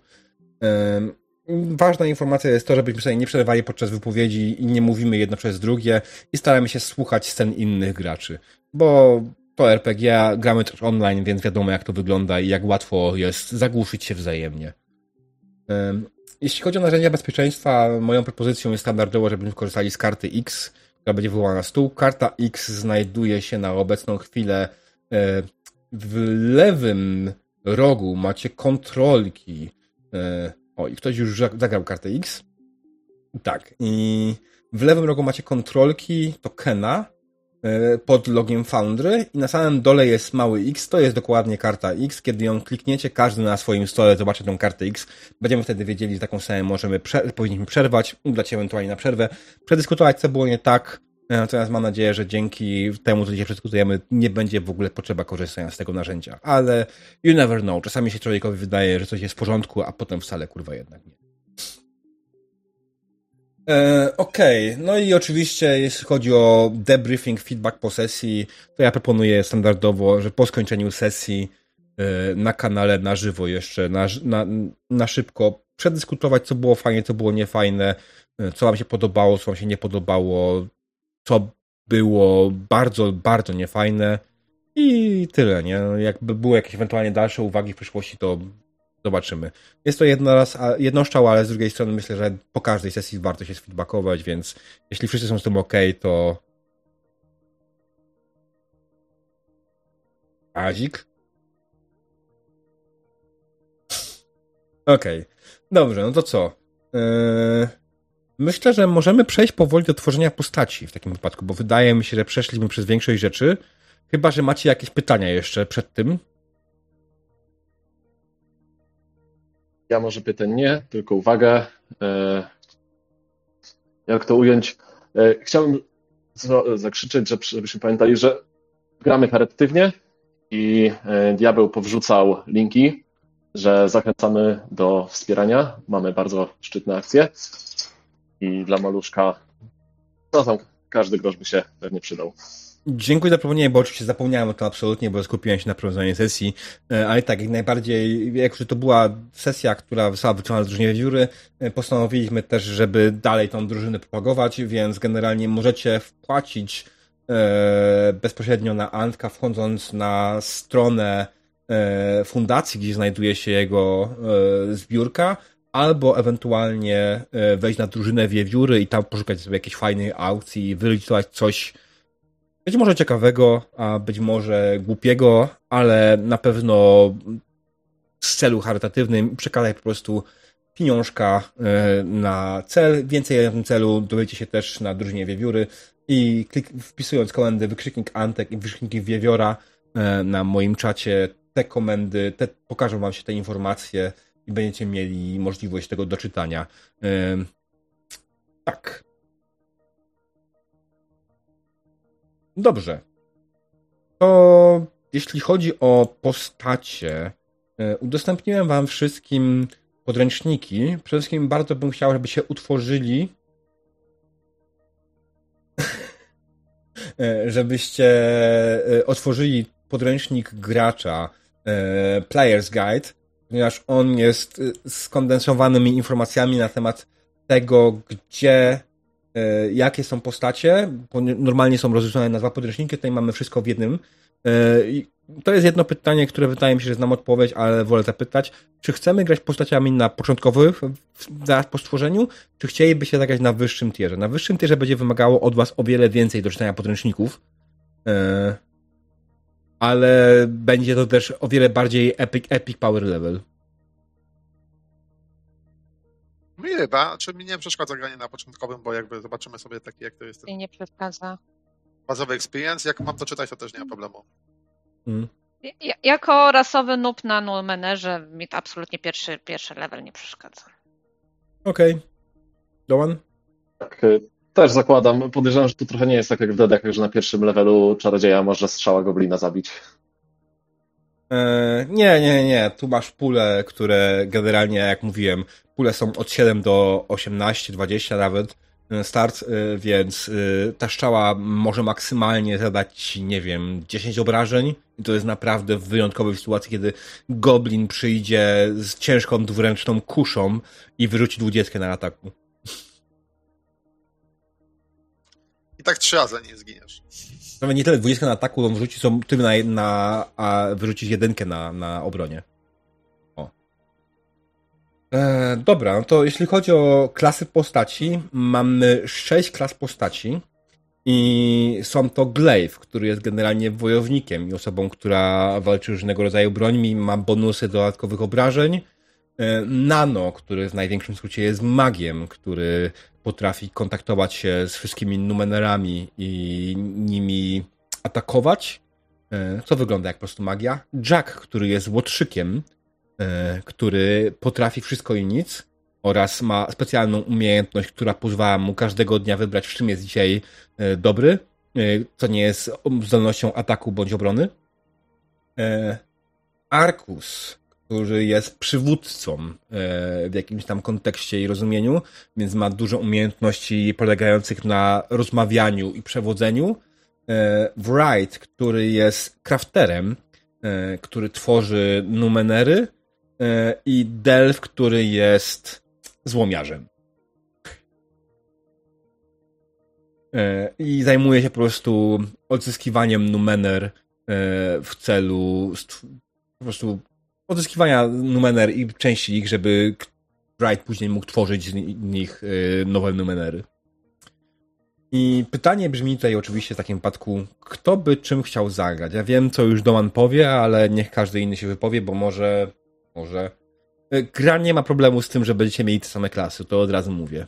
Ważna informacja jest to, żebyśmy sobie nie przerywali podczas wypowiedzi i nie mówimy jedno przez drugie i staramy się słuchać scen innych graczy, bo to RPG, gramy też online, więc wiadomo jak to wygląda i jak łatwo jest zagłuszyć się wzajemnie. Jeśli chodzi o narzędzia bezpieczeństwa, moją propozycją jest standardowo, żebyśmy korzystali z karty X, która będzie wywołana na stół. Karta X znajduje się na obecną chwilę e, w lewym rogu. Macie kontrolki. O, i ktoś już zagrał kartę X. Tak. I w lewym rogu macie kontrolki tokena e, pod logiem Foundry i na samym dole jest mały X, to jest dokładnie karta X. Kiedy ją klikniecie, każdy na swoim stole zobaczy tą kartę X. Będziemy wtedy wiedzieli, że taką samą możemy, prze- powinniśmy przerwać, udać się ewentualnie na przerwę, przedyskutować, co było nie tak. Natomiast mam nadzieję, że dzięki temu, co dzisiaj przedyskutujemy, nie będzie w ogóle potrzeba korzystania z tego narzędzia. Ale you never know. Czasami się człowiekowi wydaje, że coś jest w porządku, a potem wcale kurwa jednak nie. E, Okej, okay. no i oczywiście jeśli chodzi o debriefing, feedback po sesji, to ja proponuję standardowo, że po skończeniu sesji e, na kanale na żywo jeszcze, na, na, na szybko przedyskutować, co było fajne, co było niefajne, e, co wam się podobało, co wam się nie podobało, co było bardzo, bardzo niefajne i tyle, nie? Jakby były jakieś ewentualnie dalsze uwagi w przyszłości, to Zobaczymy. Jest to jednoraz, jednoszczał, ale z drugiej strony myślę, że po każdej sesji warto się sfeedbackować, więc jeśli wszyscy są z tym ok, to Azik? Okej. Okay. Dobrze, no to co? Yy... Myślę, że możemy przejść powoli do tworzenia postaci w takim wypadku, bo wydaje mi się, że przeszliśmy przez większość rzeczy. Chyba, że macie jakieś pytania jeszcze przed tym. Ja może pytań nie, tylko uwagę. E, jak to ująć? E, chciałbym zakrzyczeć, żebyśmy pamiętali, że gramy charytatywnie i e, diabeł powrzucał linki, że zachęcamy do wspierania. Mamy bardzo szczytne akcje i dla maluszka no tam każdy grosz by się pewnie przydał. Dziękuję za przypomnienie, bo oczywiście zapomniałem o tym absolutnie, bo skupiłem się na prowadzeniu sesji, e, ale tak, jak najbardziej, jak już to była sesja, która została wykonana z drużynie wióry, e, postanowiliśmy też, żeby dalej tą drużynę propagować, więc generalnie możecie wpłacić e, bezpośrednio na Antka, wchodząc na stronę fundacji, gdzie znajduje się jego zbiórka, albo ewentualnie e, wejść na drużynę wiewióry i tam poszukać sobie jakiejś fajnej aukcji, wyliczyć coś być może ciekawego, a być może głupiego, ale na pewno z celu charytatywnym przekazać po prostu pieniążka e, na cel. Więcej o tym celu dowiecie się też na drużynie Wiewióry i klik, wpisując komendy wykrzyknik Antek i wykrzyknik Wiewiora e, na moim czacie, te komendy, te, pokażą wam się te informacje i będziecie mieli możliwość tego doczytania. Tak. Dobrze. To jeśli chodzi o postacie, e, udostępniłem wam wszystkim podręczniki. Przede wszystkim bardzo bym chciał, żeby się utworzyli [laughs] e, żebyście e, otworzyli podręcznik gracza Player's Guide, ponieważ on jest skondensowanymi informacjami na temat tego, gdzie E, jakie są postacie, normalnie są rozliczone na dwa podręczniki, tutaj mamy wszystko w jednym. E, to jest jedno pytanie, które wydaje mi się, że znam odpowiedź, ale wolę zapytać. Czy chcemy grać postaciami na początkowych, zaraz po stworzeniu, czy chcielibyście zagrać na wyższym tierze? Na wyższym tierze będzie wymagało od was o wiele więcej do czytania podręczników, ale będzie to też o wiele bardziej epic, epic power level. Mi chyba, czy mi nie przeszkadza granie na początkowym, bo jakby zobaczymy sobie taki, jak to jest ten nie przeszkadza. bazowy experience. Jak mam to czytać, to też nie ma problemu. Hmm. Ja, jako rasowy noob na Numenerze mi to absolutnie pierwszy, pierwszy level nie przeszkadza. Okej. Okay. Dołan? Tak, y, też zakładam. Podejrzewam, że to trochę nie jest tak jak w Dedekach, że na pierwszym levelu czarodzieja może strzała goblina zabić. E, nie, nie, nie. Tu masz pule, które generalnie, jak mówiłem, pule są od 7 do 18, 20 nawet e, start, e, więc ta szczała może maksymalnie zadać, nie wiem, 10 obrażeń i to jest naprawdę w wyjątkowej sytuacji, kiedy goblin przyjdzie z ciężką dwuręczną kuszą i wyrzuci 20 na ataku. I tak trzy razy nie zginiesz. Nawet nie tyle 20 na ataku, on wrzuci są ty na, na a wyrzucić jedynkę na, na obronie. O. E, dobra, no to jeśli chodzi o klasy postaci, mamy 6 klas postaci I są to Glaive, który jest generalnie wojownikiem i osobą, która walczy różnego rodzaju brońmi, ma bonusy dodatkowych obrażeń. E, Nano, który w największym skrócie jest magiem, który potrafi kontaktować się z wszystkimi numenerami i nimi atakować, e, co wygląda jak po prostu magia. Jack, który jest łotrzykiem, e, który potrafi wszystko i nic oraz ma specjalną umiejętność, która pozwala mu każdego dnia wybrać, w czym jest dzisiaj e, dobry, co nie jest zdolnością ataku bądź obrony. Arkus, który jest przywódcą w jakimś tam kontekście i rozumieniu, więc ma dużo umiejętności polegających na rozmawianiu i przewodzeniu E, Wright, który jest crafterem, e, który tworzy numenery e, i Delf, który jest złomiarzem. I zajmuje się po prostu odzyskiwaniem numener w celu po prostu odzyskiwania numener i części ich, żeby Wright później mógł tworzyć z nich nowe numenery. I pytanie brzmi tutaj oczywiście w takim wypadku, kto by czym chciał zagrać? Ja wiem, co już Doman powie, ale niech każdy inny się wypowie, bo może, może... E, gra nie ma problemu z tym, że będziecie mieli te same klasy, to od razu mówię.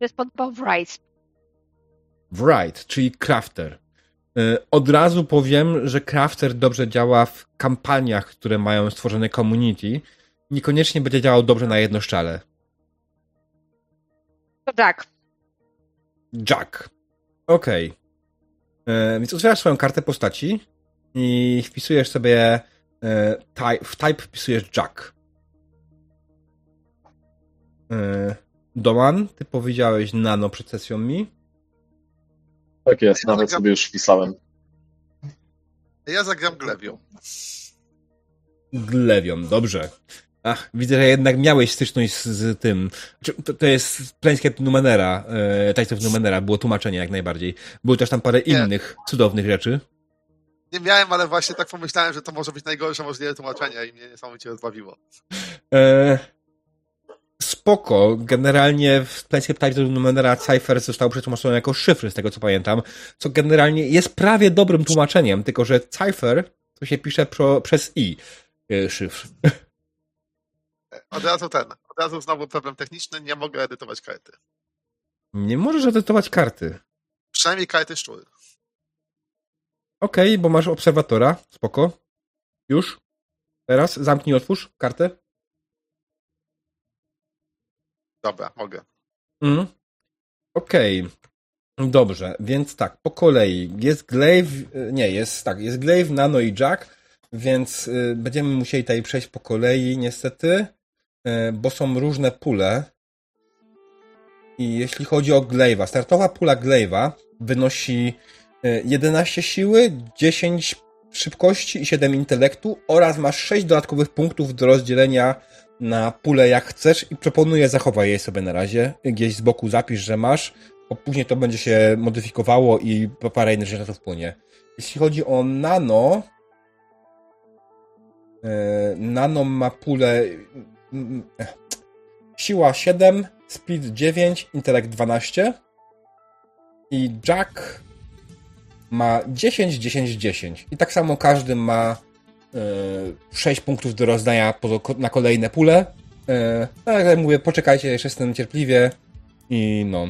jest podobał Wright. Wright, czyli crafter. E, od razu powiem, że crafter dobrze działa w kampaniach, które mają stworzone community, niekoniecznie będzie działał dobrze na jedno szczale. To Jack. Jack. Okej. Okay. Więc otwierasz swoją kartę postaci i wpisujesz sobie e, type, w type wpisujesz Jack. E, Doman, ty powiedziałeś nano przed sesją mi. Tak jest, nawet sobie już wpisałem. Ja zagram Glewią. Glewią, dobrze. Ach, widzę, że jednak miałeś styczność z, z tym. To, to jest Planescape Numenera, e, Tides of Numenera, było tłumaczenie jak najbardziej. Było też tam parę nie. innych cudownych rzeczy. Nie miałem, ale właśnie tak pomyślałem, że to może być najgorsze możliwe tłumaczenie i mnie niesamowicie rozbawiło. E, spoko. Generalnie w Tides of Numenera Cypher został przetłumaczony jako szyfry, z tego co pamiętam, co generalnie jest prawie dobrym tłumaczeniem, tylko że Cypher to się pisze pro, przez i e, szyfr. Od razu ten, od razu znowu problem techniczny, nie mogę edytować karty. Nie możesz edytować karty. Przynajmniej karty szczury. Okej, okay, bo masz obserwatora, spoko. Już? Teraz zamknij, otwórz kartę. Dobra, mogę. Mm. Okej. Okay. Dobrze, więc tak, po kolei. Jest Glaive, nie, jest tak, jest Glaive, Nano i Jack, więc y, będziemy musieli tutaj przejść po kolei, niestety. E, bo są różne pule. I jeśli chodzi o Glaive'a, startowa pula Glaive'a wynosi 11 e, siły, 10 szybkości i 7 intelektu oraz masz 6 dodatkowych punktów do rozdzielenia na pulę jak chcesz i proponuję zachowaj je sobie na razie. Gdzieś z boku zapisz, że masz, bo później to będzie się modyfikowało i parę innych rzeczy na to wpłynie. Jeśli chodzi o nano, e, nano ma pulę Siła 7, speed 9, intelekt 12. I Jack ma 10, 10, 10. I tak samo każdy ma e, 6 punktów do rozdania na kolejne pule. E, tak jak mówię, poczekajcie jeszcze jestem cierpliwie. I no.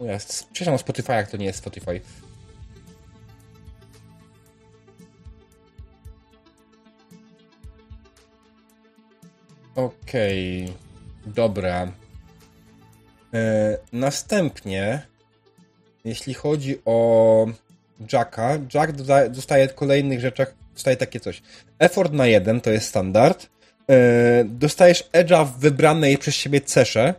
Ja przepraszam Spotify, jak to nie jest Spotify. Okej, okay. dobra. E, następnie, jeśli chodzi o Jacka, Jack dostaje w kolejnych rzeczach, dostaje takie coś. Effort na jeden, to jest standard. E, dostajesz edge'a w wybranej przez siebie cesze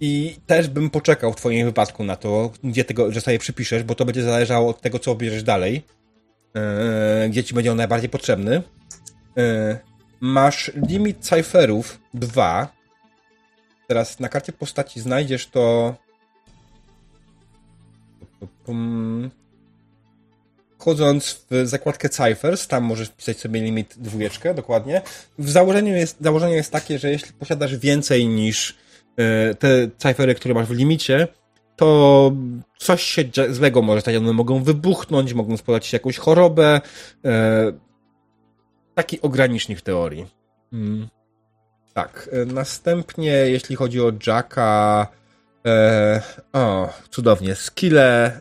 i też bym poczekał w twoim wypadku na to, gdzie tego, że sobie przypiszesz, bo to będzie zależało od tego, co obierzesz dalej. E, gdzie ci będzie on najbardziej potrzebny. E, masz limit cyferów 2. Teraz na karcie postaci znajdziesz to. Wchodząc w zakładkę Ciphers, tam możesz wpisać sobie limit dwójeczkę, dokładnie. W założeniu jest, założenie jest takie, że jeśli posiadasz więcej niż e, te cyfery, które masz w limicie, to coś się złego może stać. One mogą wybuchnąć, mogą spodać się jakąś chorobę. E, taki ogranicznik teorii. Hmm. Tak. E, następnie, jeśli chodzi o Jacka, o, cudownie, skille,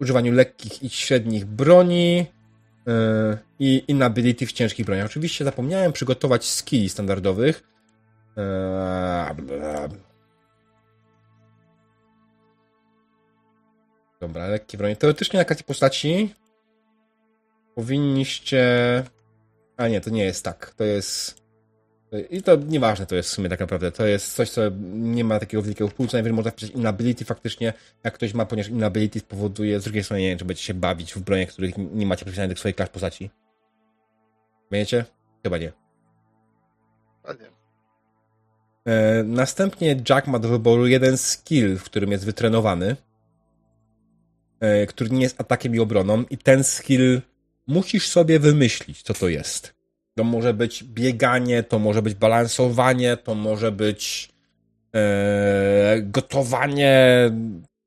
używaniu lekkich i średnich broni e, i inability w ciężkich broniach. Oczywiście zapomniałem przygotować skilli standardowych. E, Dobra, lekkie bronie. Teoretycznie na karcie postaci powinniście... A nie, to nie jest tak. To jest... I to nieważne to jest w sumie tak naprawdę. To jest coś, co nie ma takiego wielkiego wpływu. Co najwyżej można wpisać inability faktycznie, jak ktoś ma, ponieważ inability spowoduje, z drugiej strony nie wiem, czy będziecie się bawić w bronie, których nie macie przypisanych do swoich klas postaci. Będziecie? Chyba nie. A nie. E, następnie Jack ma do wyboru jeden skill, w którym jest wytrenowany. E, który nie jest atakiem i obroną i ten skill musisz sobie wymyślić, co to jest. To może być bieganie, to może być balansowanie, to może być e, gotowanie,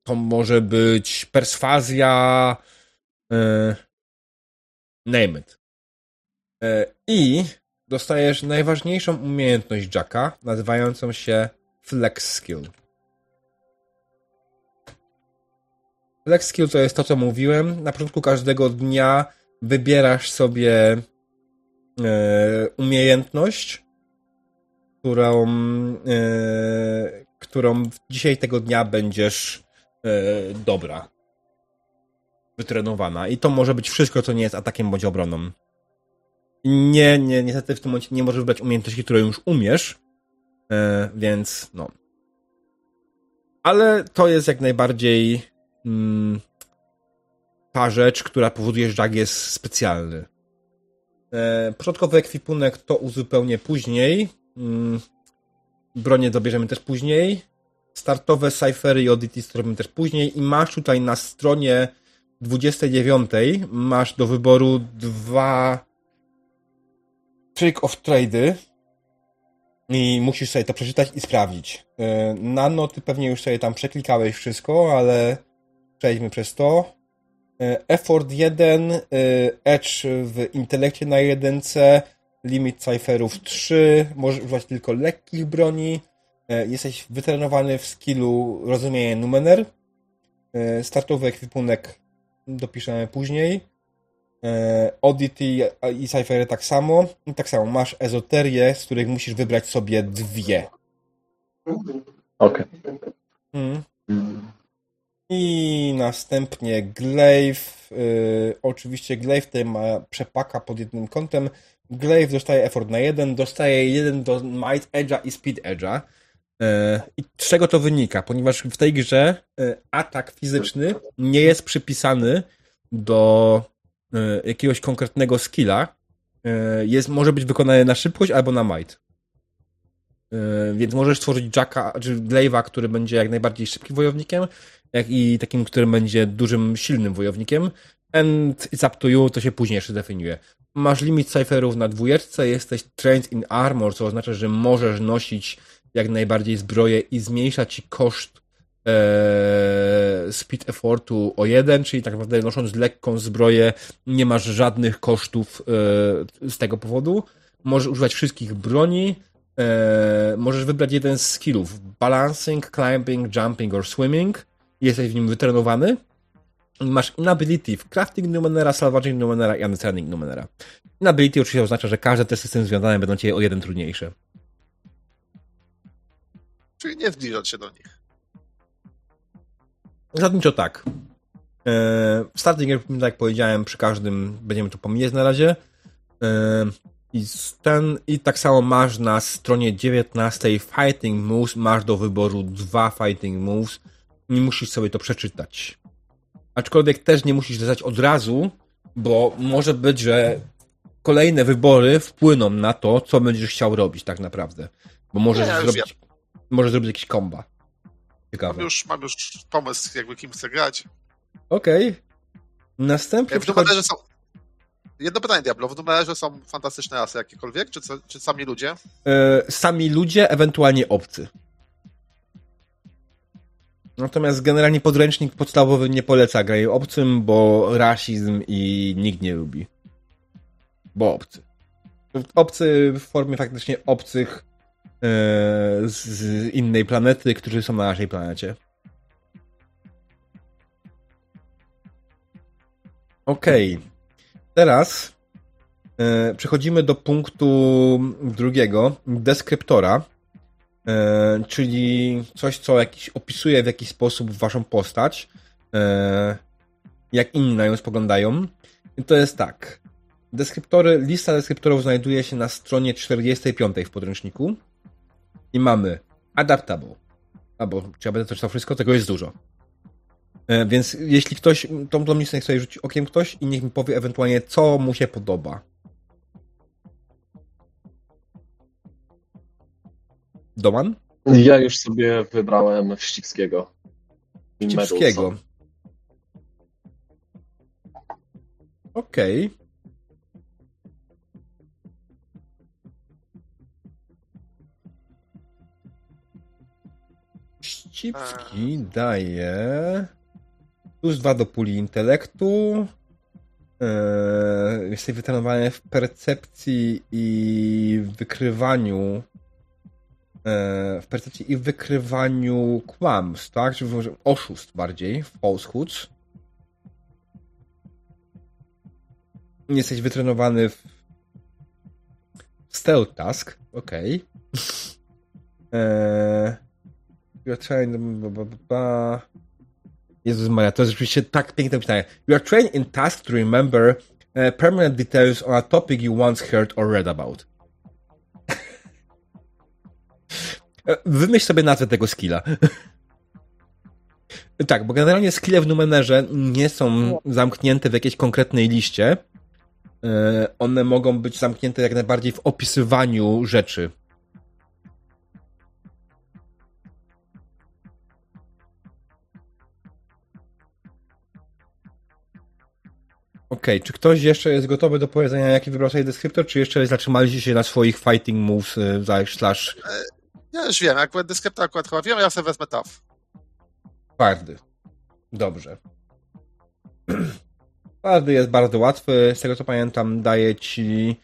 to może być perswazja, e, name it. E, I dostajesz najważniejszą umiejętność Jacka, nazywającą się Flex Skill. Flex skill to jest to, co mówiłem. Na początku każdego dnia wybierasz sobie umiejętność, którą, e, którą dzisiaj tego dnia będziesz e, dobra. Wytrenowana. I to może być wszystko, co nie jest atakiem bądź obroną. Nie, nie, niestety w tym momencie nie możesz wybrać umiejętności, które już umiesz, e, więc no. Ale to jest jak najbardziej mm, ta rzecz, która powoduje, że Jack jest specjalny. E, początkowy ekwipunek to uzupełnię później. Mm, bronię dobierzemy też później. Startowe cyfery i oddity zrobimy też później. I masz tutaj na stronie 29 masz do wyboru dwa trick of trade i musisz sobie to przeczytać i sprawdzić. E, Nano, ty pewnie już sobie tam przeklikałeś wszystko, ale przejdźmy przez to. E, effort 1, e, Edge w intelekcie na 1C, limit cyferów 3, możesz używać tylko lekkich broni, e, jesteś wytrenowany w skillu rozumienie numener, startowy ekwipunek dopiszemy później, Oddity i cyfery tak samo, i tak samo masz ezoterię, z których musisz wybrać sobie dwie. Okej. Okay. Hmm. I następnie Glaive. Yy, oczywiście Glaive tutaj ma przepaka pod jednym kątem. Glaive dostaje effort na jeden, dostaje jeden do Might Edge'a i Speed Edge'a. Yy, I z czego to wynika? Ponieważ w tej grze yy, atak fizyczny nie jest przypisany do yy, jakiegoś konkretnego skilla. Jest, może być wykonany na szybkość albo na might. Więc możesz stworzyć Jacka, czy Glaive'a, który będzie jak najbardziej szybkim wojownikiem, jak i takim, którym będzie dużym, silnym wojownikiem. And it's up to you, to się później jeszcze definiuje. Masz limit cyferów na dwójeczce, jesteś trained in armor, co oznacza, że możesz nosić jak najbardziej zbroję i zmniejsza ci koszt e, speed effortu o jeden, czyli tak naprawdę nosząc lekką zbroję nie masz żadnych kosztów e, z tego powodu. Możesz używać wszystkich broni, e, możesz wybrać jeden z skillów. Balancing, climbing, jumping or swimming jesteś w nim wytrenowany, masz inability w crafting numenera, salvaging numenera i understanding numenera. Inability oczywiście oznacza, że każde testy z tym związane będą cię o jeden trudniejsze. Czyli nie zbliżać się do nich. Zasadniczo tak. Eee, starting, tak jak powiedziałem, przy każdym będziemy to pomijać na razie. Eee, i, ten, I tak samo masz na stronie 19 Fighting Moves, masz do wyboru dwa Fighting Moves, nie musisz sobie to przeczytać. Aczkolwiek też nie musisz zdać od razu, bo może być, że kolejne wybory wpłyną na to, co będziesz chciał robić tak naprawdę. Bo możesz nie, zrobić, możesz zrobić jakiś komba. Ciekawe. Mam już, mam już pomysł, jakby kim chcę grać. Okej. Okay. Następnie. W numerze są. Jedno pytanie, Diablo. W numerze są fantastyczne rasy jakiekolwiek, czy, czy sami ludzie? Yy, sami ludzie, ewentualnie obcy. Natomiast generalnie podręcznik podstawowy nie poleca graj obcym, bo rasizm i nikt nie lubi. Bo obcy. Obcy w formie faktycznie obcych yy, z innej planety, którzy są na naszej planecie. Okej. Okay. Teraz yy, przechodzimy do punktu drugiego, deskryptora E, czyli coś, co jakiś, opisuje w jakiś sposób waszą postać, e, jak inni na nią spoglądają. I to jest tak. Deskryptory, lista deskryptorów znajduje się na stronie 45 w podręczniku i mamy adaptable. Albo, czy ja będę to czytał wszystko? Tego jest dużo. E, więc jeśli ktoś, tą, tą listę chce rzucić okiem ktoś i niech mi powie ewentualnie, co mu się podoba. Doman? Ja już sobie wybrałem Wścibskiego. Wścibskiego. Okej. Okay. Ścipski daje plus dwa do puli intelektu. Eee, jesteś wytrenowany w percepcji i wykrywaniu w percepcji i wykrywaniu kłamstw, tak? Czy oszustw bardziej, falsehoods. Jesteś wytrenowany w stealth task, okej. Okay. Eee, you're trained... Jezus Maria, to jest rzeczywiście tak piękne pytanie. You are trained in task to remember uh, permanent details on a topic you once heard or read about. Wymyśl sobie nazwę tego skilla. [laughs] tak, bo generalnie skille w Numenerze nie są zamknięte w jakiejś konkretnej liście. E, one mogą być zamknięte jak najbardziej w opisywaniu rzeczy. Okej, okay, czy ktoś jeszcze jest gotowy do powiedzenia, jaki wybrał sobie deskryptor, czy jeszcze zatrzymaliście się na swoich fighting moves e, slash ja już wiem, jak będę skrypta akurat chyba wiem, ja sobie wezmę TAF. Twardy. Dobrze. [clears throat] Twardy jest bardzo łatwy. Z tego co pamiętam, daje ci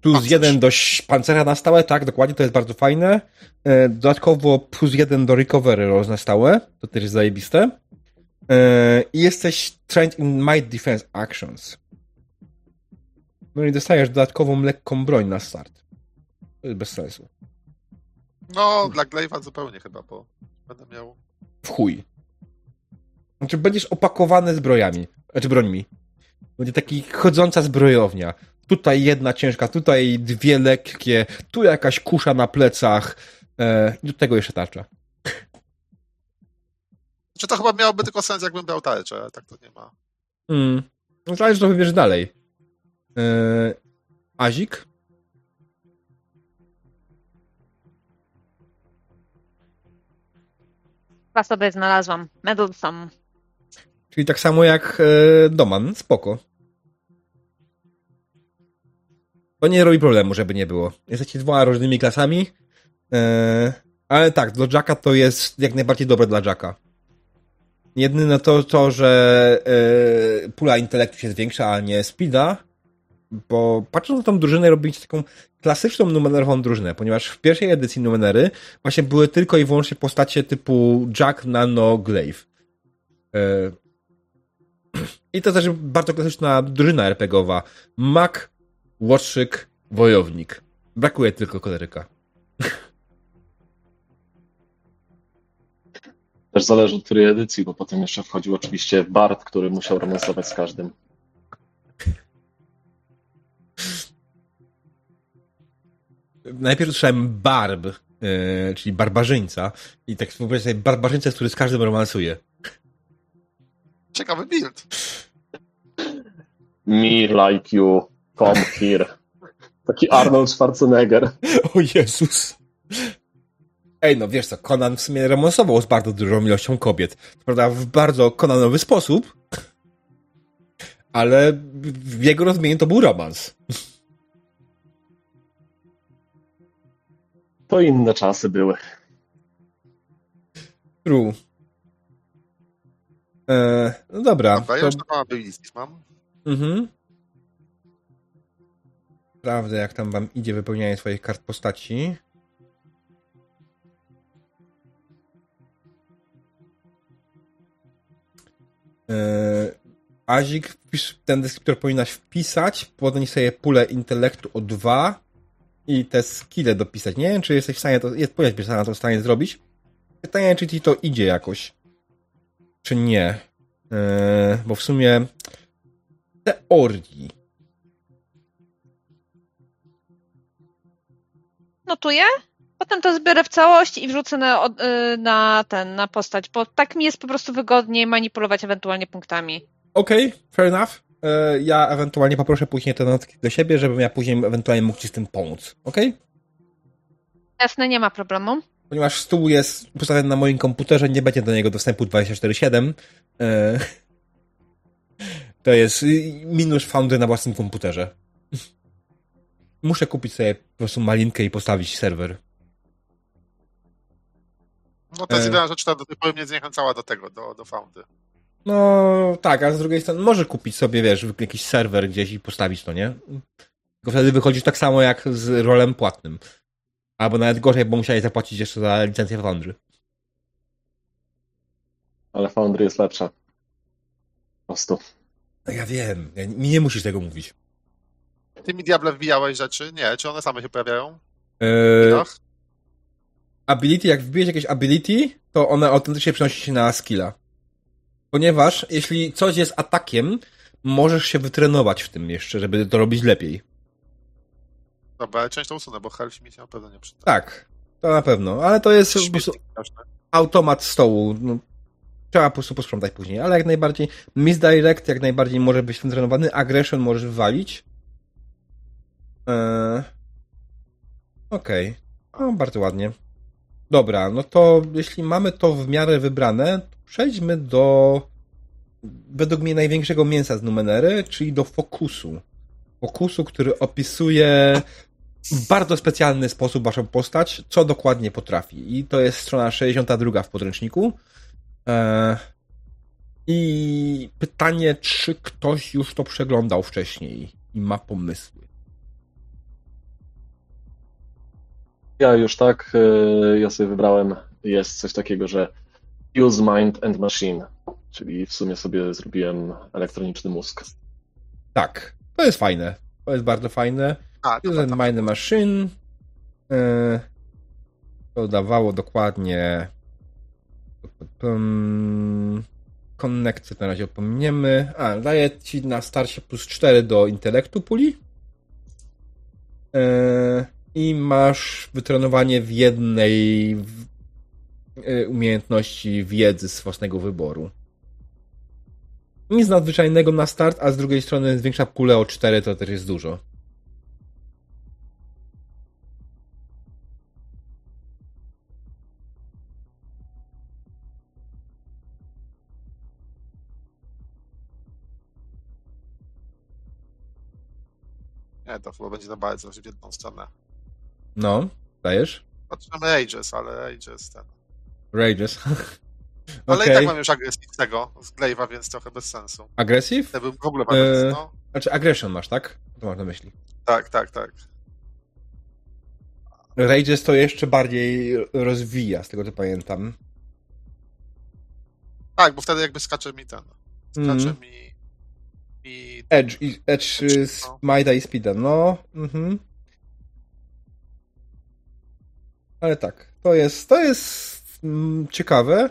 plus Pancerz. jeden do pancera na stałe, tak, dokładnie, to jest bardzo fajne. E, dodatkowo plus jeden do recovery roll na stałe, to też jest zajebiste. E, I jesteś trained in might defense actions. No i dostajesz dodatkową lekką broń na start. To jest bez sensu. No, dla Glaive'a zupełnie chyba, bo będę miał... W chuj. Znaczy, będziesz opakowany zbrojami, znaczy brońmi. Będzie taki chodząca zbrojownia. Tutaj jedna ciężka, tutaj dwie lekkie, tu jakaś kusza na plecach e, do tego jeszcze tarcza. Czy to chyba miałoby tylko sens, jakbym brał tarczę, ale tak to nie ma. Mm. No zależy, co wybierz dalej. E, Azik? Chyba sobie znalazłam. Meddlesome. Czyli tak samo jak e, Doman. Spoko. To nie robi problemu, żeby nie było. Jesteście dwoma różnymi klasami. E, ale tak, dla Jacka to jest jak najbardziej dobre dla Jacka. Jedyne to, to że e, pula intelektu się zwiększa, a nie speeda, bo patrząc na tą drużynę, robić taką klasyczną numerową drużynę, ponieważ w pierwszej edycji numery właśnie były tylko i wyłącznie postacie typu Jack, Nano, Glaive. E, [clears throat] I to też bardzo klasyczna drużyna RPGowa. Mak, łotrzyk, wojownik. Brakuje tylko koleryka. [laughs] Też zależy od której edycji, bo potem jeszcze wchodził oczywiście Bart, który musiał romansować z każdym. Najpierw słyszałem barb, yy, czyli barbarzyńca i tak wyobraź sobie barbarzyńca, który z każdym romansuje. Ciekawy build. Me like you, come here. Taki Arnold Schwarzenegger. O Jezus. Ej, no wiesz co, Conan w sumie romansował z bardzo dużą ilością kobiet. Prawda, w bardzo Conanowy sposób. ale w jego rozumieniu to był romans. To inne czasy były. True. E, no dobra. Dobra, ja już abilities mam. Mhm. Sprawdzę, jak tam wam idzie wypełnianie swoich kart postaci. E, Azik, ten deskriptor powinnaś wpisać, podnieść sobie pulę intelektu o dwa i te skille dopisać. Nie wiem, czy jesteś w stanie to, jest powiedz, na to w stanie zrobić. Pytanie, czy ci to idzie jakoś, czy nie. Yy, bo w sumie teorii. Notuję? Potem to zbiorę w całość i wrzucę na, y, na ten, na postać, bo tak mi jest po prostu wygodniej manipulować ewentualnie punktami. Okej, okay, fair enough. E, ja ewentualnie poproszę później te notki do siebie, żebym ja później ewentualnie mógł ci z tym pomóc. Ok? Jasne, nie ma problemu. Ponieważ stół jest postawiony na moim komputerze, nie będzie do niego dostępu 24-7. E, [laughs] to jest minus foundy na własnym komputerze. [laughs] Muszę kupić sobie po prostu malinkę i postawić serwer. No to jest e... rzecz, która do tej pory mnie zniechęcała do tego, do, do foundy. No tak, a z drugiej strony może kupić sobie, wiesz, jakiś serwer gdzieś i postawić to, nie? Tylko wtedy wychodzisz tak samo jak z rolem płatnym. Albo nawet gorzej, bo musiałeś zapłacić jeszcze za licencję Foundry. Ale Foundry jest lepsza. Po prostu. No ja wiem, ja, mi nie musisz tego mówić. Ty mi Diable wbijałeś rzeczy? Nie, czy one same się pojawiają? Eee, ability, jak wbijesz jakieś ability, to one autentycznie przenosi się na skilla. Ponieważ jeśli coś jest atakiem, możesz się wytrenować w tym jeszcze, żeby to robić lepiej. Dobra, ale część to usunę, bo health mi się na pewno nie przyda. Tak, to na pewno, ale to jest po prostu automat stołu. No, trzeba po prostu posprzątać później, ale jak najbardziej misdirect jak najbardziej może być wytrenowany, aggression możesz wywalić. Eee... Okej, okay. no, bardzo ładnie. Dobra, no to jeśli mamy to w miarę wybrane, przejdźmy do według mnie największego mięsa z Numenery, czyli do fokusu. Fokusu, który opisuje w bardzo specjalny sposób waszą postać, co dokładnie potrafi. I to jest strona 62 w podręczniku. Eee, I pytanie, czy ktoś już to przeglądał wcześniej i ma pomysły. Ja już tak, e, ja sobie wybrałem, jest coś takiego, że Use Mind and Machine, czyli w sumie sobie zrobiłem elektroniczny mózg. Tak, to jest fajne. To jest bardzo fajne. A, Use and Mind and Machine e, to dawało dokładnie konekcję na razie opomniemy. A, daje ci na starcie plus 4 do intelektu puli. E, I masz wytrenowanie w jednej umiejętności wiedzy z własnego wyboru. Nic nadzwyczajnego na start, a z drugiej strony zwiększa pulę o 4, to też jest dużo. Nie, to chyba będzie na bardzo w jedną stronę. No, dajesz? Patrzymy Ages, ale Ages ten. Rages. [laughs] Ale okay. i tak mam już agresywnego z Glaive'a, więc trochę bez sensu. Agresyw? Ja bym w ogóle eee, no. Znaczy aggression masz, tak? To masz na myśli. Tak, tak, tak. Rages to jeszcze bardziej rozwija, z tego co pamiętam. Tak, bo wtedy jakby skacze mi ten. Skacze mm. mi, mi... Edge, Edge, Edge no. Smite'a i Speeda, no. Mhm. Ale tak, to jest, to jest Mm, ciekawe.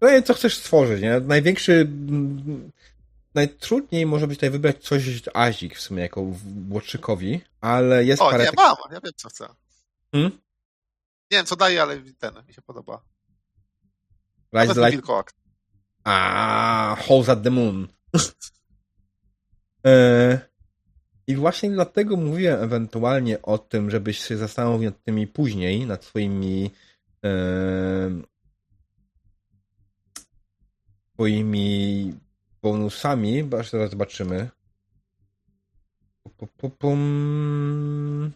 No co chcesz stworzyć, nie? Największy mm, najtrudniej może być tutaj wybrać coś Azik w sumie jako Łotrzykowi, ale jest o, parę... O, nie, mam, ja wiem co chcę. Hmm? Nie wiem co daje, ale ten mi się podoba. Rise Light... Wilkołak. A, Holes at the Moon. [laughs] e... I właśnie dlatego mówiłem ewentualnie o tym, żebyś się zastanowił nad tymi później, nad swoimi e, swoimi bonusami, bo aż teraz zobaczymy. Pum, pum,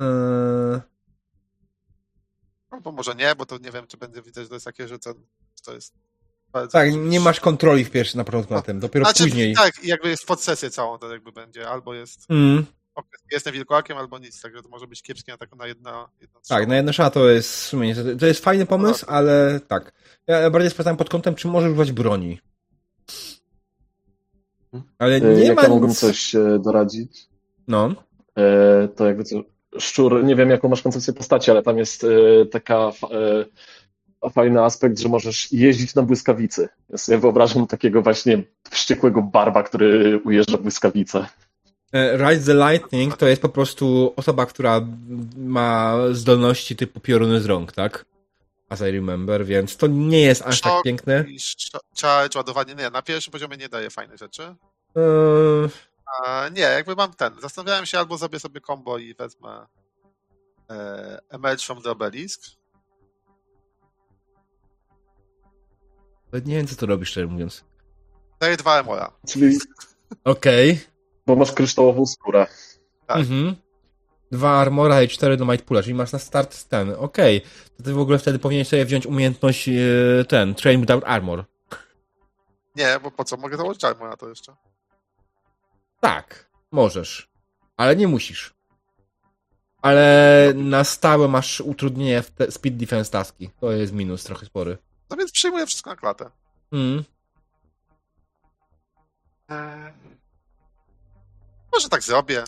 Yy... Albo może nie, bo to nie wiem, czy będzie widać, że to jest takie, że to, to jest tak, nie masz kontroli w pierwszym na początku na tym, dopiero znaczy, później. Tak, jakby jest pod sesję całą, to jakby będzie, albo jest mm. jestem wilkołakiem, albo nic, także to może być kiepskie na taką na jedna, jedna Tak, na jedno szała to jest w sumie, to jest fajny pomysł, no. ale tak. Ja bardziej sprawdzam pod kątem, czy możesz używać broni. Ale e, nie Jak ma ja mógłbym coś e, doradzić? No. E, to jakby co, szczur, nie wiem jaką masz koncepcję postaci, ale tam jest taka fajny aspekt, że możesz jeździć na błyskawicy. Ja sobie wyobrażam takiego właśnie wściekłego barba, który ujeżdża błyskawicę. E, Ride the Lightning to jest po prostu osoba, która ma zdolności typu pioruny z rąk, tak? As I remember, więc to nie jest aż tak piękne. Charge, ładowanie, nie, na pierwszym poziomie nie daje fajne rzeczy. Eee... A, nie, jakby mam ten. Zastanawiałem się, albo zrobię sobie combo i wezmę e, Emerge from the Obelisk, nie wiem, co tu robisz, szczerze mówiąc. Daję dwa emoja. Czyli... Okej. Okay. Bo masz kryształową skórę. Tak. Mhm. Dwa armora i cztery do Might Pula, czyli masz na start ten. Okej. Okay. To ty w ogóle wtedy powinieneś sobie wziąć umiejętność e, ten, Train Without Armor. Nie, bo po co? Mogę założyć armora to jeszcze. Tak, możesz. Ale nie musisz. Ale na stałe masz utrudnienie w speed defense taski. To jest minus trochę spory. No więc przyjmuję wszystko na klatę. Mm. Eee, może tak zrobię.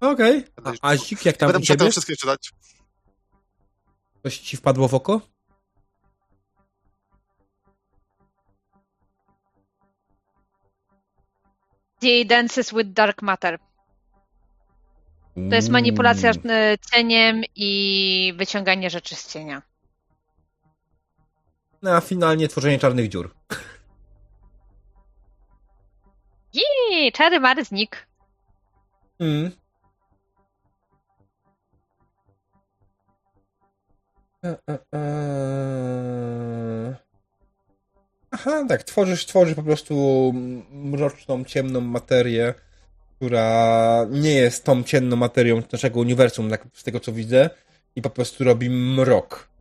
Okej. Okay. A Azik, jak tam Będę musiał wszystkie czytać. Coś ci wpadło w oko? The dances with dark matter. To jest manipulacja mm. cieniem i wyciąganie rzeczy z cienia. No, a finalnie tworzenie czarnych dziur. [laughs] Jej, czary mary znikł. Mm. E, e, e. Aha, tak, tworzysz, tworzysz po prostu mroczną, ciemną materię, która nie jest tą ciemną materią naszego uniwersum, tak z tego co widzę, i po prostu robi mrok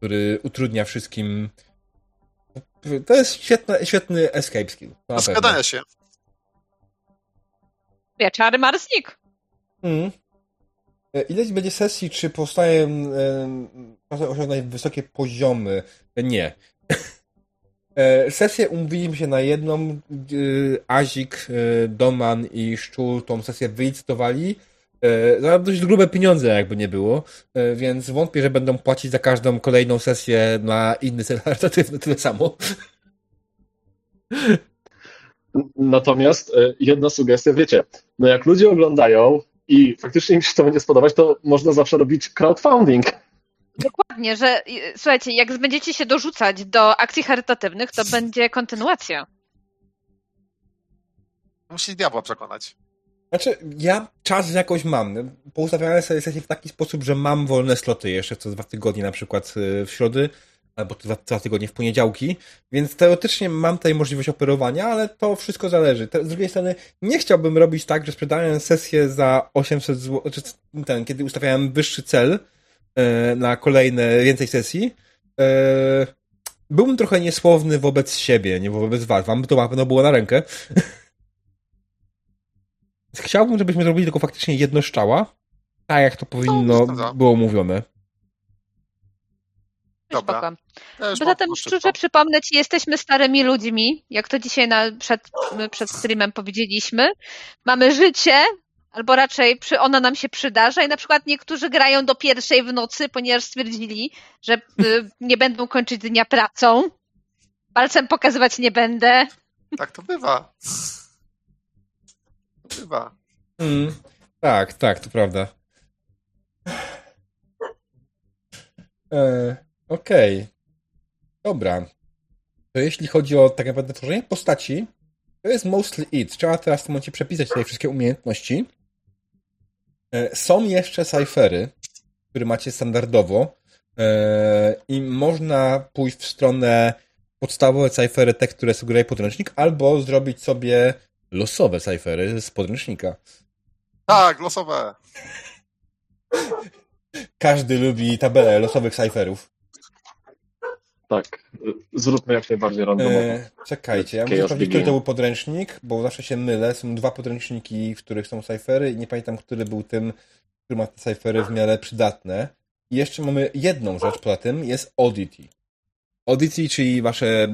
który utrudnia wszystkim. To jest świetny, świetny escape skill. Zgadania się. Wieczary Marsnik. Mm. E, ileś będzie sesji, czy powstaje e, osiągnąć wysokie poziomy? E, nie. Sesję umówiliśmy się na jedną. Azik, Doman i Szczur tą sesję wylicytowali E, za dość grube pieniądze, jakby nie było, e, więc wątpię, że będą płacić za każdą kolejną sesję na inny cel [laughs] charytatywny tyle samo. Natomiast e, jedna sugestia, wiecie, no jak ludzie oglądają i faktycznie im się to będzie spodobać, to można zawsze robić crowdfunding. Dokładnie, że słuchajcie, jak będziecie się dorzucać do akcji charytatywnych, to będzie kontynuacja. Musi diabła przekonać. Znaczy, ja czas jakoś mam. Poustawiałem sobie sesję w taki sposób, że mam wolne sloty jeszcze co dwa tygodnie, na przykład y, w środy, albo co dwa, dwa tygodnie w poniedziałki, więc teoretycznie mam tutaj możliwość operowania, ale to wszystko zależy. Z drugiej strony, nie chciałbym robić tak, że sprzedałem sesję za 800 zł, czy ten, kiedy ustawiałem wyższy cel na kolejne więcej sesji, y, byłbym trochę niesłowny wobec siebie, nie wobec was. Wam by to na pewno było na rękę. [laughs] Chciałbym, żebyśmy zrobili tylko faktycznie jedno szczała, tak jak to powinno no, było mówione. Dobra. Poza tym szczerze przypomnę Ci, jesteśmy starymi ludźmi, jak to dzisiaj na, przed, przed streamem powiedzieliśmy. Mamy życie, albo raczej przy, ona nam się przydarza i na przykład niektórzy grają do pierwszej w nocy, ponieważ stwierdzili, że y, nie będą kończyć dnia pracą. Palcem pokazywać nie będę. Tak to bywa. Bywa. Mm, tak, tak, to prawda. E, Okej. Okay. Dobra. To jeśli chodzi o tak naprawdę tworzenie postaci, To jest mostly it. Trzeba teraz w tym momencie przepisać tutaj wszystkie umiejętności. E, są jeszcze cyfery, które macie standardowo e, i można pójść w stronę podstawowe cyfery, te, które sugeruje podręcznik, albo zrobić sobie losowe cyfery z podręcznika. Tak, losowe. Każdy lubi tabelę losowych cyferów. Tak, zróbmy jak najbardziej randomowo. E, czekajcie, ja muszę sprawdzić, który to był podręcznik, bo zawsze się mylę. Są dwa podręczniki, w których są cyfery i nie pamiętam, który był tym, który ma te cyfery w miarę przydatne. I jeszcze mamy jedną rzecz poza tym, jest Oddity. Oddity, czyli wasze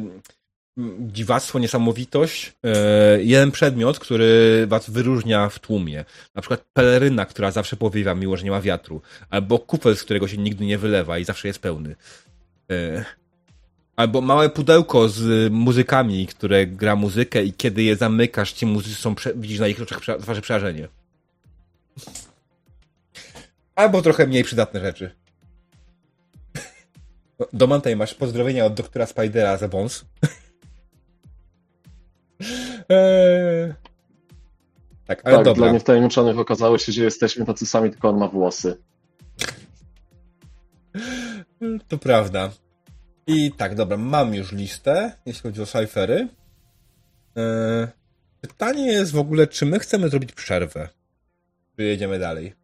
dziwactwo, niesamowitość. E, jeden przedmiot, który was wyróżnia w tłumie. Na przykład peleryna, która zawsze powiewa, mimo że nie ma wiatru. Albo kufel, z którego się nigdy nie wylewa i zawsze jest pełny. Albo małe pudełko z muzykami, które gra muzykę i kiedy je zamykasz, ci muzycy są, widzisz na ich oczach twarzy przerażenie. Albo trochę mniej przydatne rzeczy. Do Mantaj masz pozdrowienia od doktora Spidera za wąs. [laughs] eee... Tak, ale tak, dobra. Dla niewtajemniczonych okazało się, że jesteśmy tacy sami, tylko on ma włosy. To prawda. I tak, dobra, mam już listę, jeśli chodzi o cyfery. Eee... Pytanie jest w ogóle, czy my chcemy zrobić przerwę? Czy jedziemy dalej?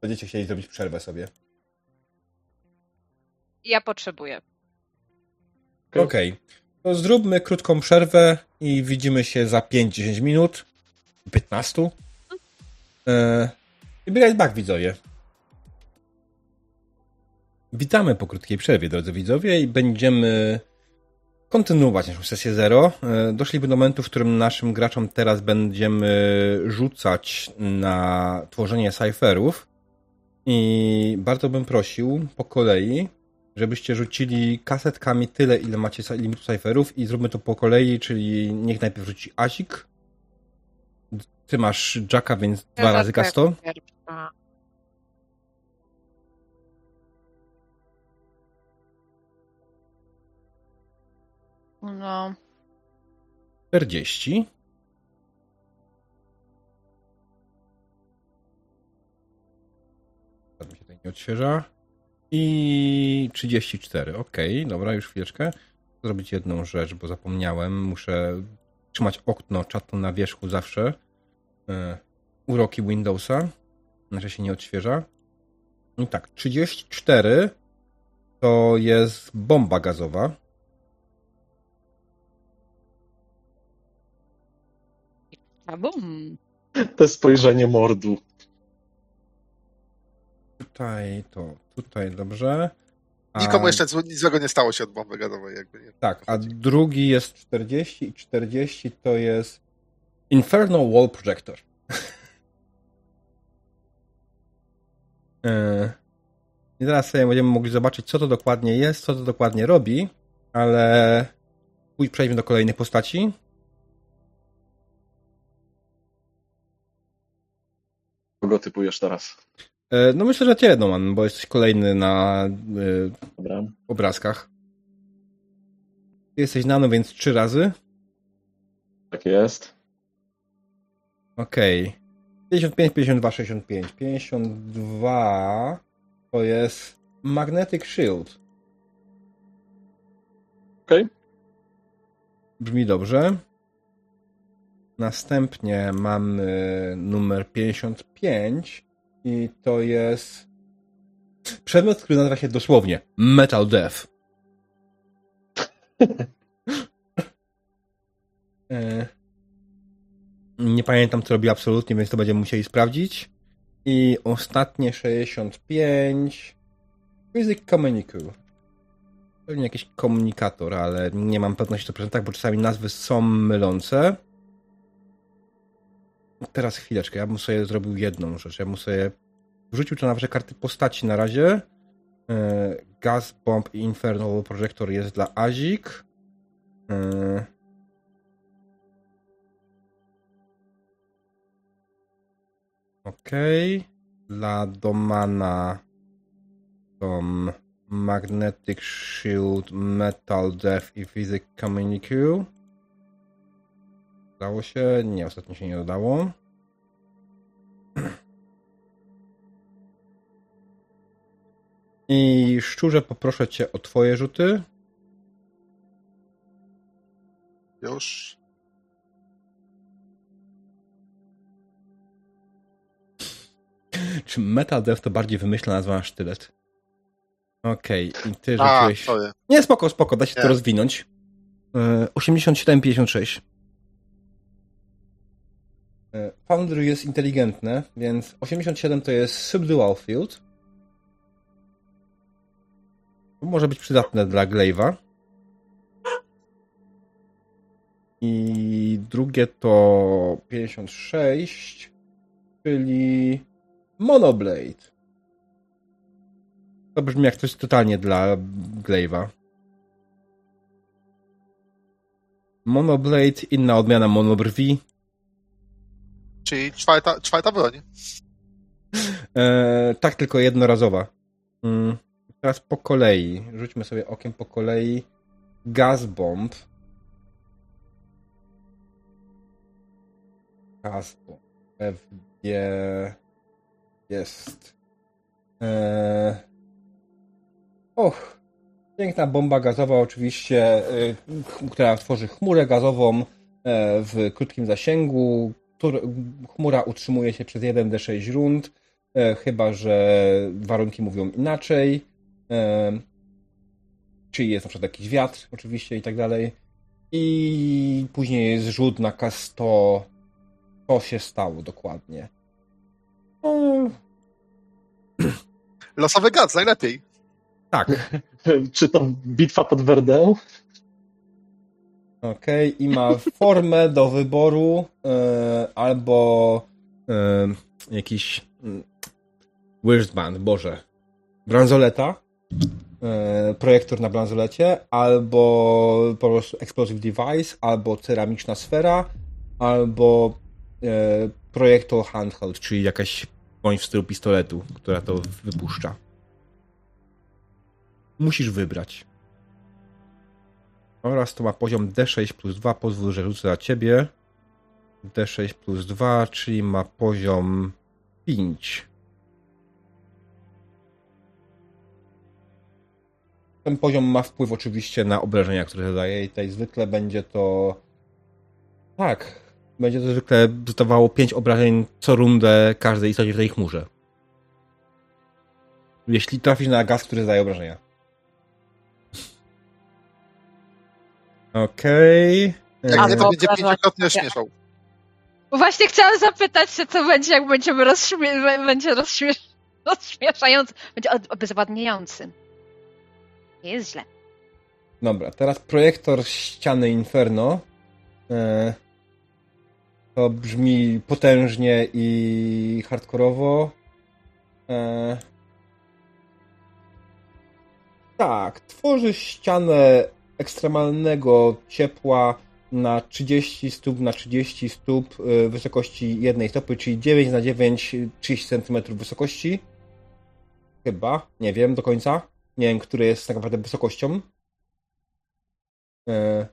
Będziecie chcieli zrobić przerwę sobie. Ja potrzebuję. Okej. Okay. To zróbmy krótką przerwę i widzimy się za 5-10 minut. 15. Eee, I be right back, widzowie. Witamy po krótkiej przerwie, drodzy widzowie, i będziemy kontynuować naszą sesję zero. Eee, doszliśmy do momentu, w którym naszym graczom teraz będziemy rzucać na tworzenie cyferów. I bardzo bym prosił po kolei, żebyście rzucili kasetkami tyle, ile macie limitu cyferów i zróbmy to po kolei, czyli niech najpierw rzuci Azik. Ty masz Jacka, więc dwa razy K100. No. 40. mi się tutaj nie odświeża. I 34. Ok, dobra, już chwileczkę. Zrobić jedną rzecz, bo zapomniałem. Muszę trzymać okno czatu na wierzchu zawsze. Yy, uroki Windowsa. Znaczy się nie odświeża. I tak, 34 to jest bomba gazowa. A bum. To spojrzenie mordu. Tutaj to, tutaj dobrze. A... Nikomu jeszcze nic złego nie stało się od bomby gazowej. Jakby nie. Tak, a drugi jest 40 i 40 to jest Infernal Wall Projector. [laughs] E, I teraz sobie będziemy mogli zobaczyć, co to dokładnie jest, co to dokładnie robi, ale przejdźmy do kolejnej postaci. Kogo typujesz teraz? E, no myślę, że cię jedną mam, bo jesteś kolejny na y, obrazkach. jesteś nano, więc trzy razy. Tak jest. Okej. Okay. 55, 52, 65. 52 to jest Magnetic Shield. Okej. Okay. Brzmi dobrze. Następnie mamy numer 55 i to jest przedmiot, który nazywa się dosłownie Metal Death. [laughs] E, nie pamiętam, co robi absolutnie, więc to będziemy musieli sprawdzić. I ostatnie 65. Physic Communicator. Pewnie jakiś komunikator, ale nie mam pewności 100%, bo czasami nazwy są mylące. Teraz chwileczkę, ja bym sobie zrobił jedną rzecz. Ja bym sobie wrzucił to na wasze karty postaci na razie. E, Gas Bomb i Infernal Projector jest dla Azik. E, ok. Dla Domana są Magnetic Shield, Metal Death i Physic Communicate. Dodało się? Nie, ostatnio się nie dodało. I szczurze poproszę cię o twoje rzuty. Już. Czy Metal Death to bardziej wymyślna nazwa na sztylet? Okej, okay. i ty rzuciłeś... A, Nie, spoko, spoko, da się Nie. to rozwinąć. 87,56. E, Foundry jest inteligentne, więc 87 to jest Subdual Field. Może być przydatne dla Glaive'a. I drugie to 56, czyli Monoblade. To brzmi jak coś totalnie dla Glaive'a. Monoblade, inna odmiana monobrwi. Czyli czwarta, czwarta broń. E, tak, tylko jednorazowa. Mm, teraz po kolei. Rzućmy sobie okiem po kolei. Gaz bomb. Gaz bomb. FG jest. E, och, Piękna bomba gazowa, oczywiście, y, która tworzy chmurę gazową e, w krótkim zasięgu. Chmura utrzymuje się przez 1d6 rund, e, chyba że warunki mówią inaczej. E, czyli jest na przykład jakiś wiatr, oczywiście, i tak dalej. I później jest rzut na K100. Co się stało dokładnie? No... Losowy gaz, najlepiej. Tak. [laughs] Czy to bitwa pod Werdę? Okej, okay. i ma formę do wyboru e, albo e, jakiś mm, wristband, boże, bransoleta, e, projektor na bransolecie, albo po prostu explosive device, albo ceramiczna sfera, albo projektor handheld, czyli jakaś bądź w stylu pistoletu, która to wypuszcza. Musisz wybrać. Oraz to ma poziom D6 plus 2. Pozwól, że rzucę za ciebie. D6 plus 2, czyli ma poziom 5. Ten poziom ma wpływ oczywiście na obrażenia, które zadaje i tutaj zwykle będzie to... Tak, będzie to zwykle dostawało 5 obrażeń co rundę każdej istocie w tej chmurze. Jeśli trafisz na gaz, który zadaje obrażenia. Okej. Okay. Jak nie, to będzie pięciokrotnie śmieszał. Właśnie chciałam zapytać się, co będzie, jak będziemy rozśmie będzie rozśmiesz [laughs] rozśmieszający, będzie obezwładniający. Nie jest źle. Dobra, teraz projektor ściany Inferno. E, to brzmi potężnie i hardkorowo. E, tak, tworzy ścianę ekstremalnego ciepła na 30 stóp na 30 stóp y, wysokości jednej stopy, czyli 9 na 9, 30 cm wysokości. Chyba, nie wiem do końca. Nie wiem, który jest tak naprawdę wysokością. E,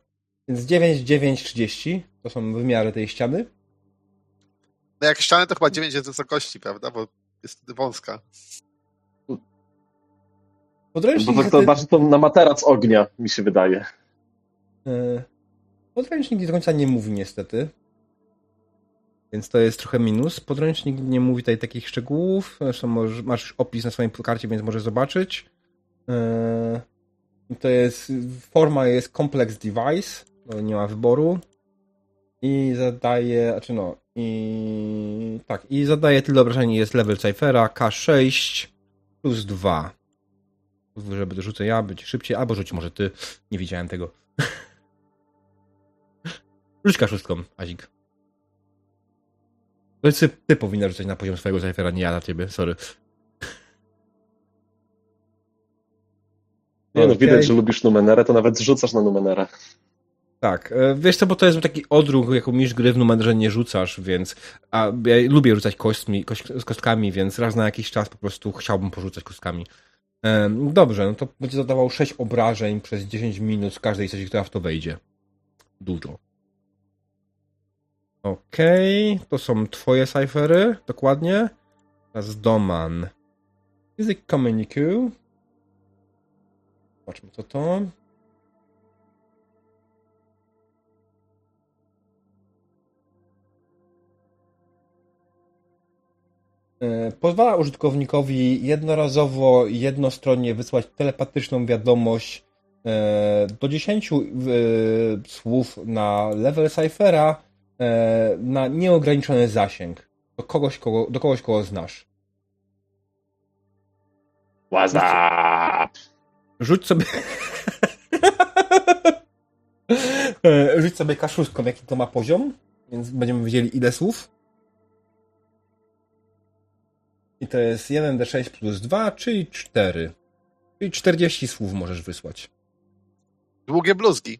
więc 9, 9, 30 to są wymiary tej ściany. No jak ściany to chyba 9 jest wysokości, prawda? Bo jest wąska. Podręcznik. Bo to bardziej to na materac ognia, mi się wydaje. E, podręcznik do końca nie mówi niestety. Więc to jest trochę minus. Podręcznik nie mówi tutaj takich szczegółów. Zresztą możesz, masz opis na swoim karcie, więc możesz zobaczyć. E, to jest, forma jest complex device, nie ma wyboru. I zadaje, znaczy no, i tak, i zadaje tyle obrażeń, jest level Cyphera K6 plus 2. Pozwól, że będę rzucę ja, być szybciej, albo rzuć może ty. Nie widziałem tego. [laughs] Rzuć kaszustką, Azik. To ty, ty powinna rzucać na poziom swojego cyfera, nie ja na ciebie, sorry. Nie no, widać, że lubisz Numenerę, to nawet rzucasz na Numenerę. Tak, e, wiesz co, bo to jest taki odruch, jako misz gry w numerze nie rzucasz, więc a ja lubię rzucać kośćmi, kość, z kostkami, więc raz na jakiś czas po prostu chciałbym porzucać kostkami. Dobrze, no to będzie zadawał 6 obrażeń przez 10 minut z każdej sesji, która w to wejdzie. Dużo. Okej, okay. to są twoje cyfery, dokładnie. Teraz Doman. Physic Communique. Zobaczmy co to. Pozwala użytkownikowi jednorazowo, jednostronnie wysłać telepatyczną wiadomość e, do 10 e, słów na level cyphera na nieograniczony zasięg do kogoś, kogo, do kogoś, kogo znasz. What's up? Rzuć sobie... [laughs] Rzuć sobie kaszuską, jaki to ma poziom, więc będziemy wiedzieli ile słów. I to jest 1d6 plus 2, czyli 4. Czyli 40 słów możesz wysłać. Długie bluzgi.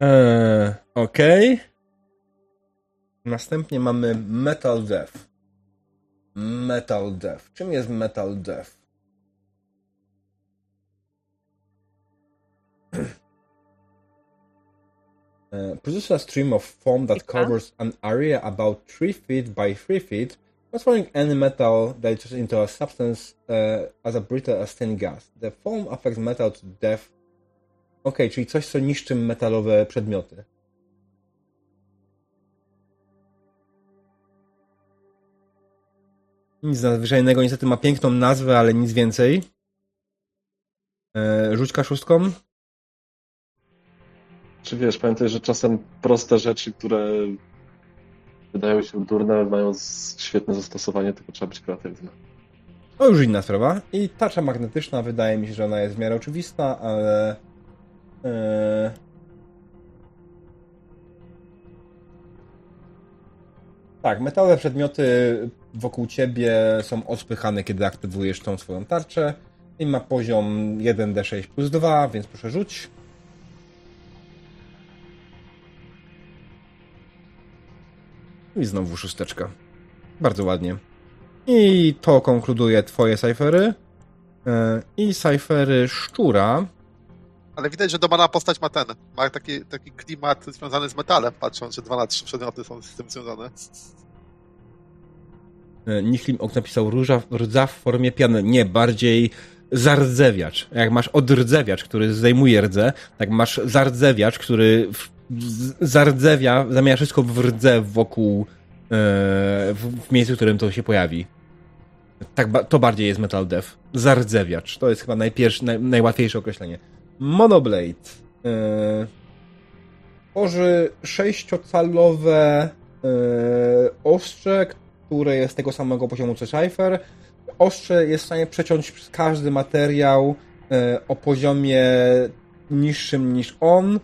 Eee, Okej. Okay. Następnie mamy Metal Death. Metal Death. Czym jest Metal Death? Uh, produces a stream of foam that covers an area about 3 feet by 3 feet transforming any metal that into a substance uh, as a brittle as thin gas. The foam affects metal to death. Ok, czyli coś, co niszczy metalowe przedmioty. Nic nadzwyczajnego, niestety ma piękną nazwę, ale nic więcej. E, rzuć kaszustką. Czy wiesz, pamiętaj, że czasem proste rzeczy, które wydają się durne, mają świetne zastosowanie, tylko trzeba być kreatywny. To już inna sprawa. I tarcza magnetyczna wydaje mi się, że ona jest w miarę oczywista, ale. Yy... Tak, metalowe przedmioty wokół ciebie są odpychane, kiedy aktywujesz tą swoją tarczę. I ma poziom 1d6 plus 2, więc proszę rzuć. I znowu szósteczka. Bardzo ładnie. I to konkluduje twoje cyfery. E, I cyfery szczura. Ale widać, że domana postać ma ten. Ma taki, taki klimat związany z metalem, patrząc, że dwa na trzy przedmioty są z tym związane. E, Nichlim Ok napisał róża, rdza w formie piany. Nie, bardziej zardzewiacz. Jak masz odrdzewiacz, który zdejmuje rdzę, tak masz zardzewiacz, który zardzewia, zamienia wszystko w rdze wokół, e, w, w miejscu, w którym to się pojawi. Tak, to bardziej jest Metal Death. Zardzewiacz. To jest chyba najpierw, naj, najłatwiejsze określenie. Monoblade. Yy, tworzy sześciocalowe yy, ostrze, które jest tego samego poziomu co Cypher. Ostrze jest w stanie przeciąć każdy materiał o poziomie niższym niż on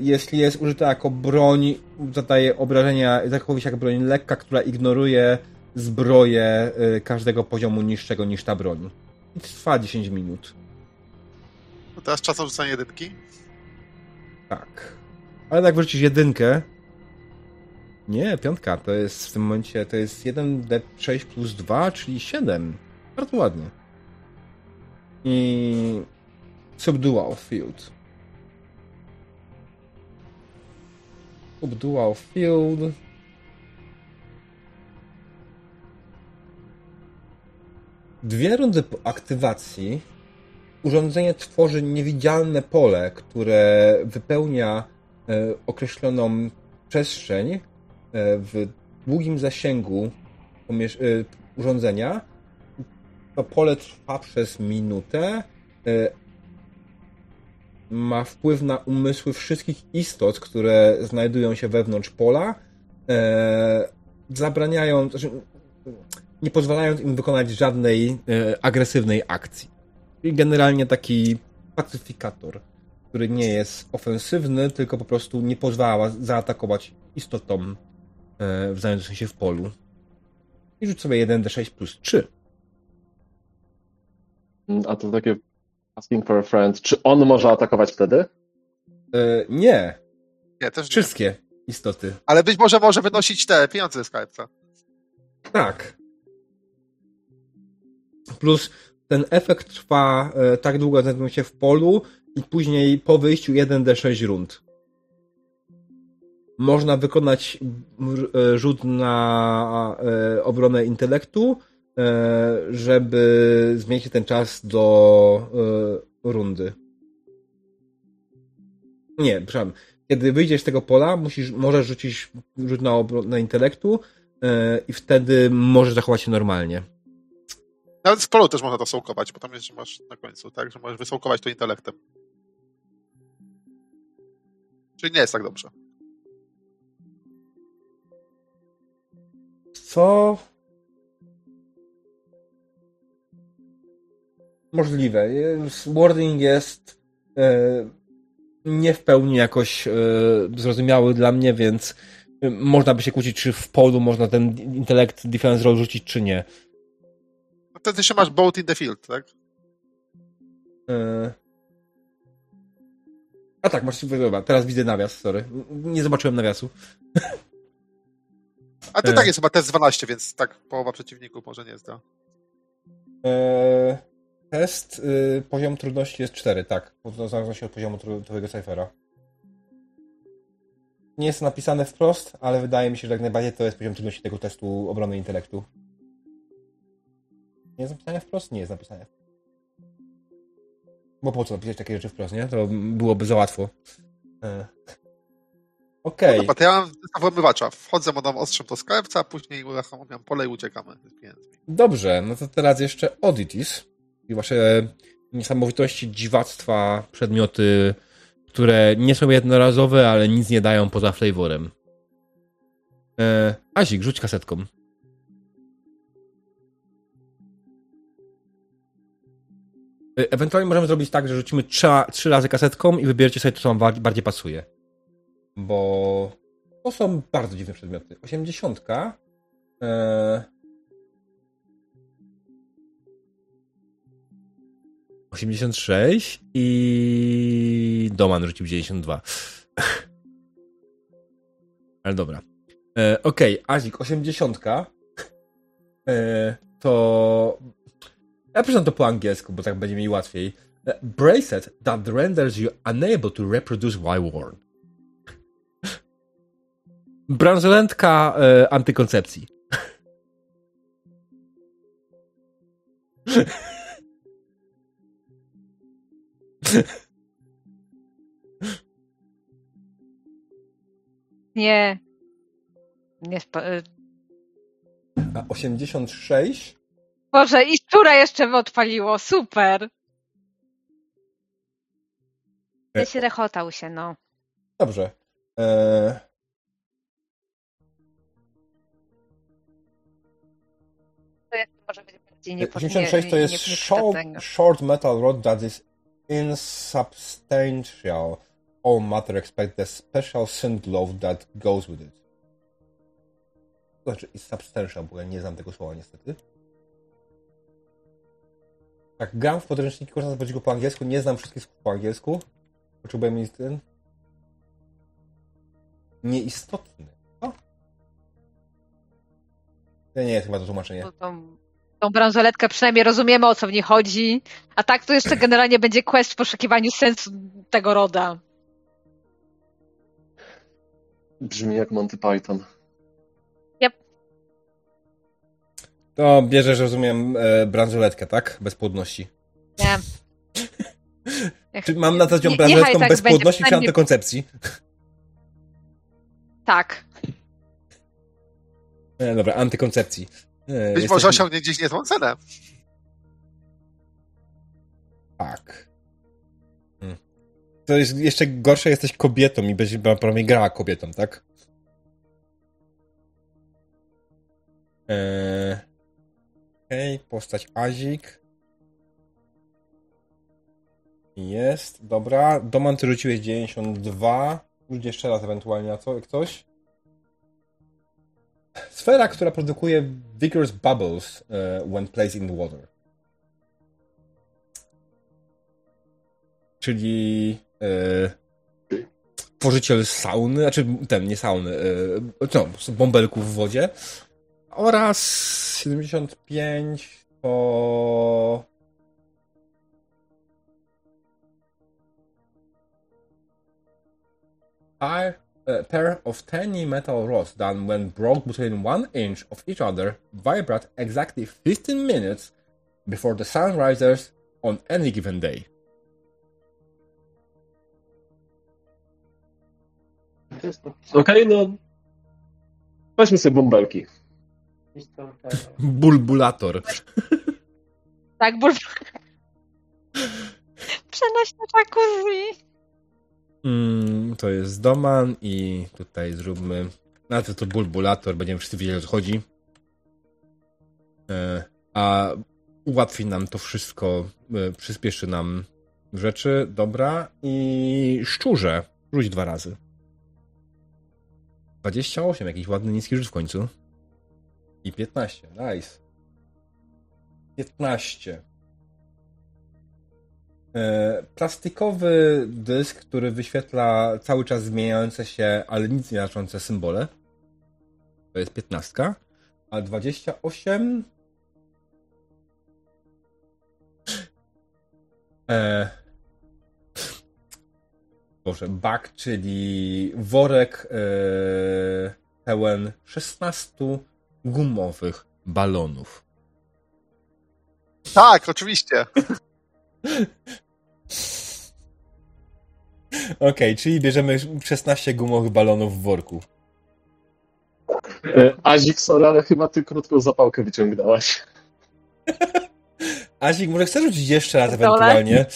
jeśli jest użyta jako broń, zadaje obrażenia, zachowuje się jak broń lekka, która ignoruje zbroję yy, każdego poziomu niższego niż ta broń. I trwa 10 minut. No teraz czasem rzucania jedynki? Tak. Ale jak wrzucisz jedynkę... Nie, piątka, to jest w tym momencie, to jest 1d6 plus 2, czyli 7. Bardzo ładnie. I... Subdual Field. Lub dual field. Dwie rundy po aktywacji urządzenie tworzy niewidzialne pole, które wypełnia e, określoną przestrzeń e, w długim zasięgu e, urządzenia. To pole trwa przez minutę, ma wpływ na umysły wszystkich istot, które znajdują się wewnątrz pola, e, zabraniając, znaczy, nie pozwalając im wykonać żadnej e, agresywnej akcji. Czyli generalnie taki pacyfikator, który nie jest ofensywny, tylko po prostu nie pozwala zaatakować istotom e, znajdującym się w polu. I rzuć sobie 1d6 plus 3. A to takie Asking for a friend. Czy on może atakować wtedy? Yy, nie. Nie, też Wszystkie nie. istoty. Ale być może może wynosić te pieniądze z Skype'a. Tak. Plus ten efekt trwa e, tak długo, znajdują się w polu i później po wyjściu 1d6 rund. można wykonać e, rzut na e, obronę intelektu, żeby zmienić ten czas do rundy. Nie, przepraszam. Kiedy wyjdziesz z tego pola, musisz, możesz rzucić rzut na obronę intelektu i wtedy możesz zachować się normalnie. Nawet w polu też można to sołkować, bo tam jest, że masz na końcu, tak? Że możesz wysołkować to intelektem. Czyli nie jest tak dobrze. Co? Możliwe. Wording jest e, nie w pełni jakoś e, zrozumiały dla mnie, więc e, można by się kłócić, czy w polu można ten intelekt defense roll rzucić, czy nie. No wtedy się masz boat in the field, tak? A tak, masz dobra, teraz widzę nawias, sorry. Nie zobaczyłem nawiasu. A to tak jest chyba test 12, więc tak połowa przeciwników może nie zda. E... Test, y, poziom trudności jest 4, tak. W zależności od poziomu twojego cyfera. Nie jest napisane wprost, ale wydaje mi się, że jak najbardziej to jest poziom trudności tego testu obrony intelektu. Nie jest napisane wprost? Nie jest napisane. Bo po co napisać takie rzeczy wprost, nie? To byłoby za łatwo. E. Okej. Okay. No to ja mam włamywacza. Wchodzę mu dam ostrzem do skarbca, a później uruchamiam pole i uciekamy z pieniędzmi. Dobrze, no to teraz jeszcze oddities. I wasze niesamowitości, dziwactwa, przedmioty, które nie są jednorazowe, ale nic nie dają poza flavorem. E, Azik, rzuć kasetką. E, ewentualnie możemy zrobić tak, że rzucimy trzy, trzy razy kasetką i wybierzcie sobie to, co wam bardziej pasuje. Bo to są bardzo dziwne przedmioty. Osiemdziesiątka. E... 86 i Doman rzucił 92. [laughs] Ale dobra. E, Okej, okay, Azik, 80. E, to ja przeczytam to po angielsku, bo tak będzie mi łatwiej. Bracelet that renders you unable to reproduce while worn. [laughs] Bransoletka e, antykoncepcji. [laughs] [laughs] Nie. Nie spa- y- A 86 Boże, i szczura jeszcze by odpaliło, super! Ja się rechotał się, no. Dobrze. Eee... To jest, może być bardziej nie 86 to jest short, short metal rod that is insubstantial. All matter expect the special synth love that goes with it. To znaczy insubstantial, bo ja nie znam tego słowa niestety. Tak, gram w podręczniki, korzystam z go po angielsku, nie znam wszystkich słów po angielsku. Potrzebuję mieć ten... Nieistotny. O? To nie jest chyba to tłumaczenie. Tą, tą bransoletkę przynajmniej rozumiemy, o co w niej chodzi. A tak to jeszcze generalnie będzie quest w poszukiwaniu sensu tego roda. Brzmi jak Monty Python. To bierzesz, rozumiem, e, bransoletkę, tak? Bezpłodności. Nie. [laughs] Czy mam nazwać ją bransoletką tak bezpłodności czy antykoncepcji? Tak. E, dobra, antykoncepcji. E, Być może osiągnie gdzieś niezłą cenę. Tak. Hmm. To jest jeszcze gorsze, jesteś kobietą i będziesz prawie grała kobietą, tak? Eee... Okej, okay, postać Azik. Jest, dobra. Doman, ty rzuciłeś 92. Rzuć jeszcze raz ewentualnie na co, ktoś. Sfera, która produkuje vigorous bubbles uh, when placed in the water. Czyli uh, tworzyciel sauny, znaczy ten, nie sauny, uh, no, bąbelków w wodzie oraz 75 to... Fire, a pair of tiny metal rods that when brought between one inch of each other vibrate exactly 15 minutes before the sun rises on any given day. Okej, okay, no. Weźmy sobie bąbelki. Bulbulator. Tak, bulbulator. [laughs] Przenośna jacuzzi. Mm, to jest Doman i tutaj zróbmy. Na to to bulbulator, będziemy wszyscy wiedzieli o co chodzi. E, a ułatwi nam to wszystko, e, przyspieszy nam rzeczy, dobra. I szczurze, rzuć dwa razy. 28, jakiś ładny niski rzut w końcu. I 15, nice. 15. E, plastikowy dysk, który wyświetla cały czas zmieniające się, ale nic nie znaczące symbole. To jest 15. A 28. E... Boże, bak, czyli worek e... pełen 16 gumowych balonów. Tak, oczywiście. [laughs] Okej, okay, czyli bierzemy 16 gumowych balonów w worku. E, Azik, sorry, ale chyba ty krótką zapałkę wyciągnęłaś. [laughs] Azik, może chcesz rzucić jeszcze raz ewentualnie?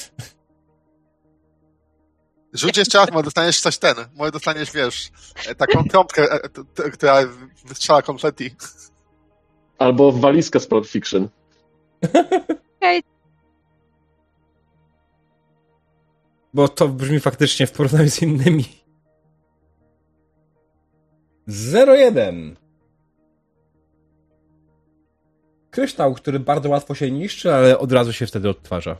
Rzuć jeszcze raz, może dostaniesz coś ten. Może dostaniesz, wiesz, e, taką trąbkę, e, która wystrzela konfetti. Albo walizkę z Pulp Fiction. Hej, Bo to brzmi faktycznie w porównaniu z innymi. 0-1. Kryształ, który bardzo łatwo się niszczy, ale od razu się wtedy odtwarza.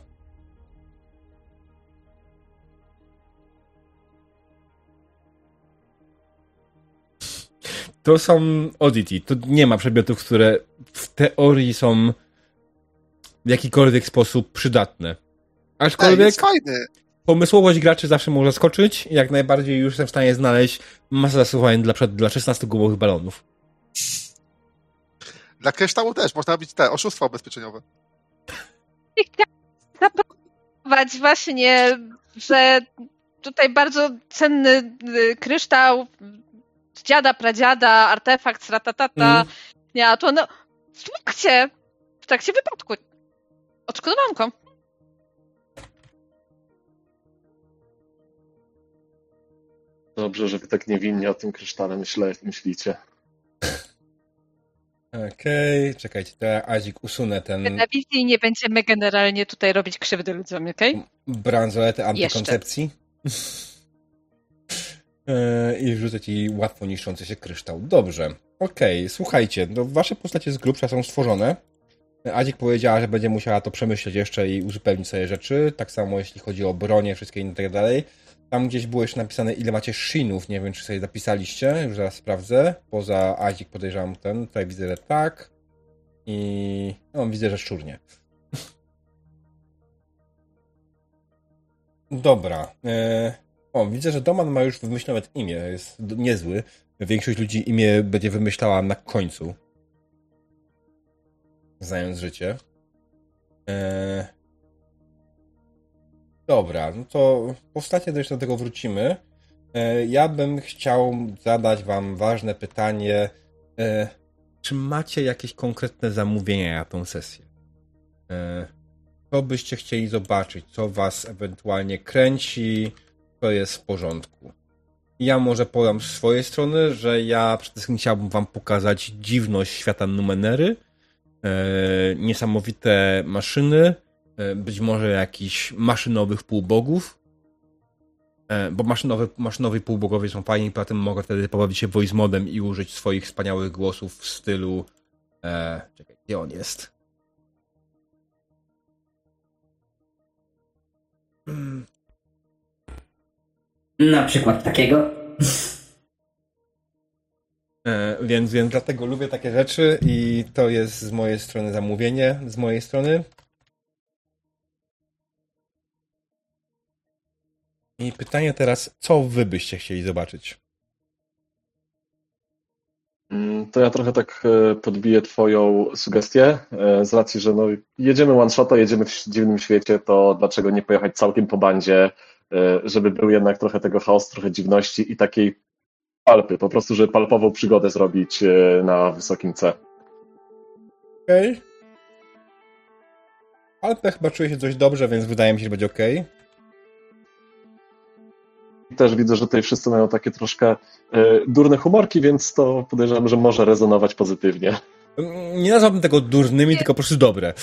To są oddity. To nie ma przedmiotów, które w teorii są w jakikolwiek sposób przydatne. Aczkolwiek. Ej, jest fajny pomysłowość graczy zawsze może zaskoczyć. Jak najbardziej już jestem w stanie znaleźć masę zastosowań dla, dla 16 gumowych balonów. Dla kryształu też można robić te oszustwa ubezpieczeniowe. I zaproponować właśnie, że tutaj bardzo cenny y, kryształ dziada, pradziada, artefakt, ratatata. Mm. Ja to no, słuchajcie, w trakcie wypadku. Odszkodowanką. Dobrze, że wy tak niewinnie o tym krysztale myśle, myślicie. Okej, okay, czekajcie, to ja Azik usunę ten... Na wizji nie będziemy generalnie tutaj robić krzywdy ludziom, okej? Okay? Bransoletę antykoncepcji. [laughs] E, I wrzucę ci łatwo niszczący się kryształ. Dobrze. Okej, okay, słuchajcie, no wasze postacie z grubsza są stworzone. Adzik powiedziała, że będzie musiała to przemyśleć jeszcze i uzupełnić sobie rzeczy. Tak samo jeśli chodzi o bronię, wszystkie inne i tak dalej. Tam gdzieś było jeszcze napisane, ile macie shinów. Nie wiem, czy sobie zapisaliście. Już zaraz sprawdzę. Poza Azik podejrzewam ten. Tutaj widzę, że tak. I no, widzę, że szczurnie. Dobra. E, o, widzę, że Doman ma już wymyślone imię. Jest niezły. Większość ludzi imię będzie wymyślała na końcu. Znając życie. Eee, Dobra, no to postacie jeszcze do tego wrócimy. E, ja bym chciał zadać Wam ważne pytanie. E, czy macie jakieś konkretne zamówienia na tą sesję? E, co byście chcieli zobaczyć? Co Was ewentualnie kręci? Co jest w porządku? Ja może podam z swojej strony, że ja przede wszystkim chciałbym Wam pokazać dziwność świata Numenery, niesamowite maszyny, być może jakichś maszynowych półbogów, e, bo maszynowe, maszynowi półbogowie są fajni, potem mogę wtedy pobawić się voice modem i użyć swoich wspaniałych głosów w stylu e, czekaj, gdzie on jest? Na przykład takiego. E, więc, więc dlatego lubię takie rzeczy i to jest z mojej strony zamówienie, z mojej strony. I pytanie teraz, co wy byście chcieli zobaczyć? Mm, to ja trochę tak e, podbiję Twoją sugestię. E, z racji, że no, jedziemy one shota, jedziemy w dziwnym świecie, to dlaczego nie pojechać całkiem po bandzie, e, żeby był jednak trochę tego chaosu, trochę dziwności i takiej palpy, po prostu, żeby palpową przygodę zrobić na wysokim C. Okej. Okay. Alpę chyba czuje się dość dobrze, więc wydaje mi się, że będzie ok. Też widzę, że tutaj wszyscy mają takie troszkę e, durne humorki, więc to podejrzewam, że może rezonować pozytywnie. Nie nazwałbym tego durnymi, tylko po prostu dobre.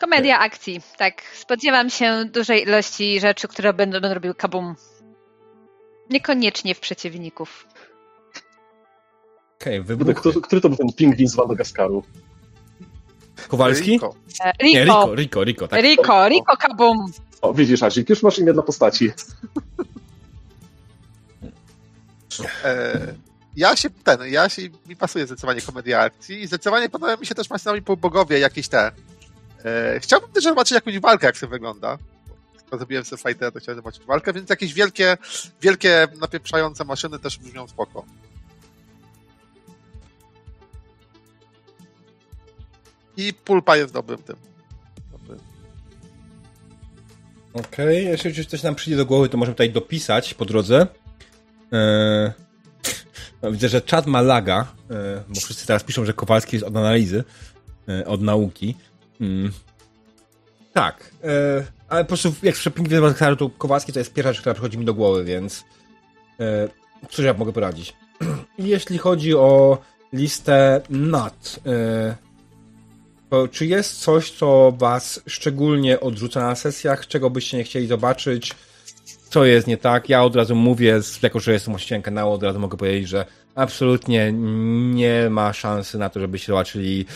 Komedia akcji, tak. Spodziewam się dużej ilości rzeczy, które będą robiły kabum. Niekoniecznie w przeciwników. Okej, okay, który, który to był ten pingwin z Madagaskaru? Kowalski? Rico. Rico. Nie, Rico, Rico, Rico, tak. Rico, Rico Kabum. O, widzisz, Azik, już masz imię dla postaci. E, ja się, ten, ja się, mi pasuje zdecydowanie komedia akcji i zdecydowanie podoba mi się też maszynowi półbogowie jakieś te. E, chciałbym też zobaczyć jakąś walkę, jak to wygląda. Zrobiłem sobie fightera, to chciałem zobaczyć walkę, więc jakieś wielkie, wielkie napieprzające maszyny też brzmią spoko. I pulpa jest dobrym tym. Okej, okay. jeśli coś nam przyjdzie do głowy, to możemy tutaj dopisać po drodze. Eee... [laughs] Widzę, że czat ma laga, eee, bo wszyscy teraz piszą, że Kowalski jest od analizy, eee, od nauki. Mm. Tak, eee, ale po prostu jak pingwin to Kowalski to jest pierwsza rzecz, która przychodzi mi do głowy, więc eee, cóż ja mogę poradzić. [clears throat] Jeśli chodzi o listę NAT, eee, to czy jest coś, co was szczególnie odrzuca na sesjach, czego byście nie chcieli zobaczyć? Co jest nie tak? Ja od razu mówię, jako że jestem właścicielem kanału, od razu mogę powiedzieć, że absolutnie nie ma szansy na to, żebyście zobaczyli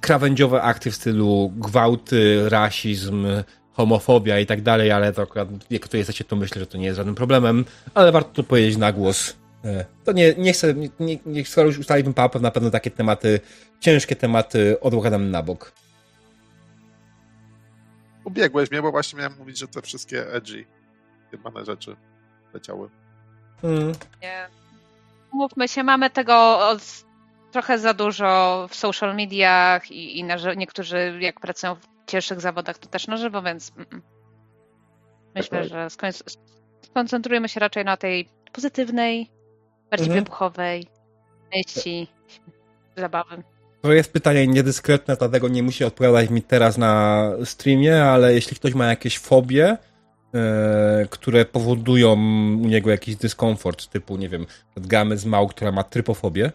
krawędziowe akty w stylu gwałty, rasizm, homofobia i tak dalej, ale to akurat jak to jesteście, to myślę, że to nie jest żadnym problemem, ale warto to powiedzieć na głos. E, to nie, nie chcę, nie, nie, skoro już ustaliliśmy papę, na pewno takie tematy, ciężkie tematy odłożam na bok. Ubiegłeś mnie, bo właśnie miałem mówić, że te wszystkie edgy, jebane rzeczy leciały. Hmm. Nie. Mówmy się, mamy tego trochę za dużo w social mediach i, i na, niektórzy jak pracują w cięższych zawodach, to też na żywo, więc mm, mm. myślę, że skoncentrujemy się raczej na tej pozytywnej, bardziej mhm. wybuchowej części zabawy. To jest pytanie niedyskretne, dlatego nie musi odpowiadać mi teraz na streamie, ale jeśli ktoś ma jakieś fobie, e, które powodują u niego jakiś dyskomfort, typu, nie wiem, gamy z mał, która ma trypofobię,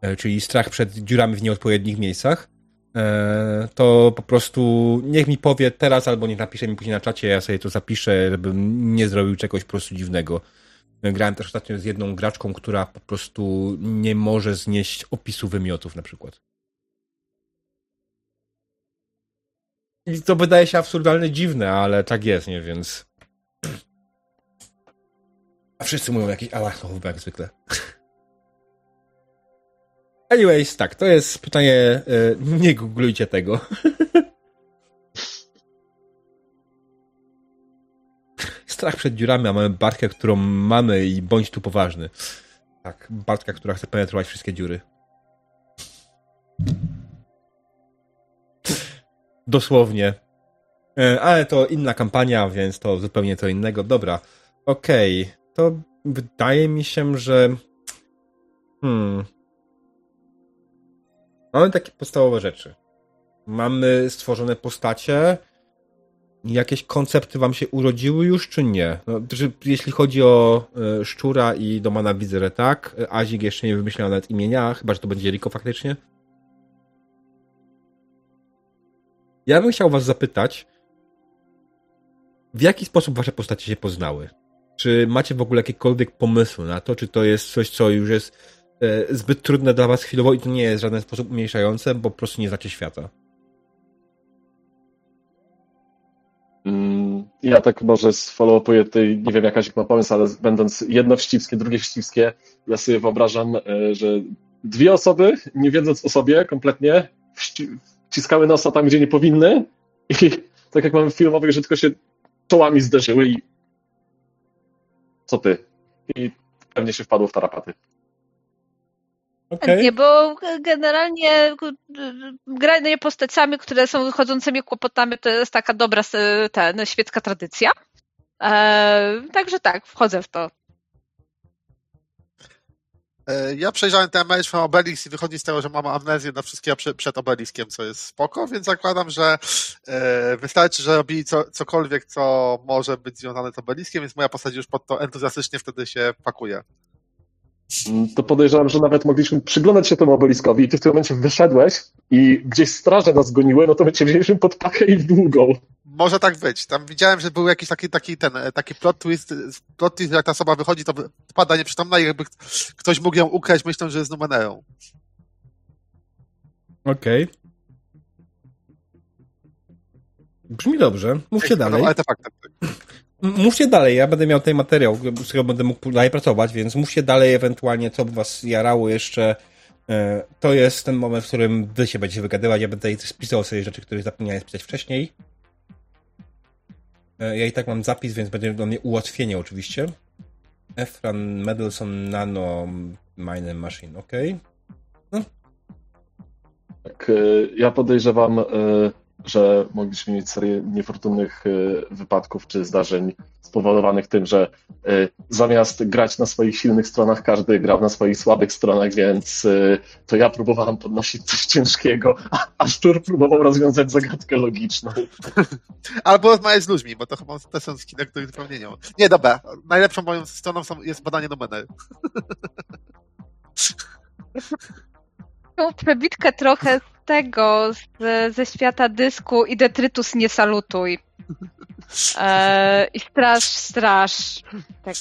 e, czyli strach przed dziurami w nieodpowiednich miejscach, e, to po prostu niech mi powie teraz, albo niech napisze mi później na czacie, ja sobie to zapiszę, żebym nie zrobił czegoś po prostu dziwnego. Grałem też ostatnio z jedną graczką, która po prostu nie może znieść opisu wymiotów na przykład. I to wydaje się absurdalnie dziwne, ale tak jest, nie? Więc... A wszyscy mówią jakiś alachnowy, jak zwykle. Anyways, tak, to jest pytanie, e, nie googlujcie tego. [laughs] strach przed dziurami, a mamy Bartkę, którą mamy i bądź tu poważny. Tak, Bartka, która chce penetrować wszystkie dziury. Dosłownie. E, ale to inna kampania, więc to zupełnie co innego. Dobra, okej. Okay. To wydaje mi się, że. Hmm. Mamy takie podstawowe rzeczy. Mamy stworzone postacie, jakieś koncepty wam się urodziły już, czy nie? No, jeśli chodzi o y, Szczura i Domana że tak. Azik jeszcze nie wymyślał nawet imienia, chyba, że to będzie Riko faktycznie. Ja bym chciał was zapytać, w jaki sposób wasze postacie się poznały? Czy macie w ogóle jakiekolwiek pomysły na to, czy to jest coś, co już jest e, zbyt trudne dla was chwilowo i to nie jest w żaden sposób umniejszające, bo po prostu nie znacie świata? Ja tak może sfollow-upuję tutaj, nie wiem jakaś ma pomysł, ale będąc jedno wścibskie, drugie wścibskie, ja sobie wyobrażam, e, że dwie osoby, nie wiedząc o sobie kompletnie, wciskały nosa tam, gdzie nie powinny [laughs] i tak jak mamy filmowych, że tylko się czołami zderzyły i co ty? I pewnie się wpadło w tarapaty. Okay. Nie, bo generalnie granie postaciami, które są wychodzącymi kłopotami, to jest taka dobra ten, świecka tradycja. Eee, także tak, wchodzę w to. E, ja przejrzałem ten mecz from Obelix i wychodzi z tego, że mam amnezję na wszystkiego przed Obeliskiem, co jest spoko, więc zakładam, że e, wystarczy, że robili co, cokolwiek, co może być związane z Obeliskiem, więc moja postać już pod to entuzjastycznie wtedy się pakuje. Mm, to podejrzewam, że nawet mogliśmy przyglądać się temu obeliskowi i ty w tym momencie wyszedłeś i gdzieś straże nas goniły, no to my cię wzięliśmy pod pakę i w długą. Może tak być. Tam widziałem, że był jakiś taki, taki, ten, taki plot twist, plot twist, jak ta osoba wychodzi, to pada nieprzytomna i jakby ktoś mógł ją ukraść, myślą, że jest Numenerą. Okej. Okay. Brzmi dobrze. Mówcie dalej. Artefaktem. Tak. Mówcie dalej, ja będę miał ten materiał, z którego będę mógł dalej pracować, więc mówcie dalej ewentualnie, co by was jarało jeszcze. E, to jest ten moment, w którym wy się będziecie wygadywać. Ja będę spisał sobie rzeczy, których zapomniałem spisać wcześniej. E, ja i tak mam zapis, więc będzie dla mnie ułatwienie oczywiście. Efran Medelson Nano Mine Machine, ok? No. Tak, e, ja podejrzewam że mogliśmy mieć serię niefortunnych e, wypadków czy zdarzeń spowodowanych tym, że e, zamiast grać na swoich silnych stronach, każdy grał na swoich słabych stronach, więc e, to ja próbowałem podnosić coś ciężkiego, a Sztur próbował rozwiązać zagadkę logiczną. [laughs] Albo rozmawiać z ludźmi, bo to chyba te są skiny, których zupełnie nie Nie, dobra. Najlepszą moją stroną jest badanie numery. Tą przebitkę trochę tego, z, ze świata dysku i Detritus nie salutuj. [laughs] E, I straż, straż. Tak.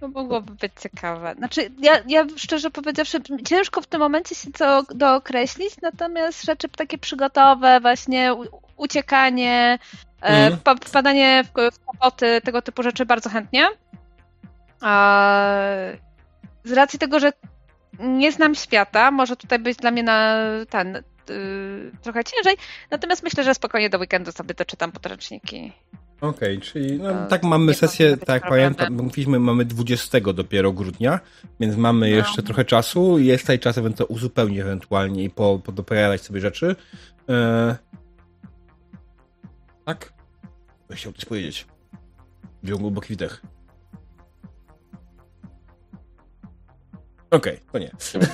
To mogłoby być ciekawe. Znaczy, ja, ja szczerze powiedziawszy, ciężko w tym momencie się to dookreślić, natomiast rzeczy takie przygotowe, właśnie uciekanie, mm. wpadanie w, w kłopoty, tego typu rzeczy bardzo chętnie. Z racji tego, że nie znam świata, może tutaj być dla mnie na ten yy, trochę ciężej, natomiast myślę, że spokojnie do weekendu sobie doczytam podręczniki. Okej, okay, czyli no, tak mamy sesję, tak pamiętam, mówiliśmy, mamy 20 dopiero grudnia, więc mamy no. jeszcze trochę czasu i jest tutaj czas ewentualnie uzupełnić ewentualnie i po, po dopowiadać sobie rzeczy. Eee... Tak? Chciał coś powiedzieć. Wziął głęboki wdech. Okej, okay, to nie. [laughs]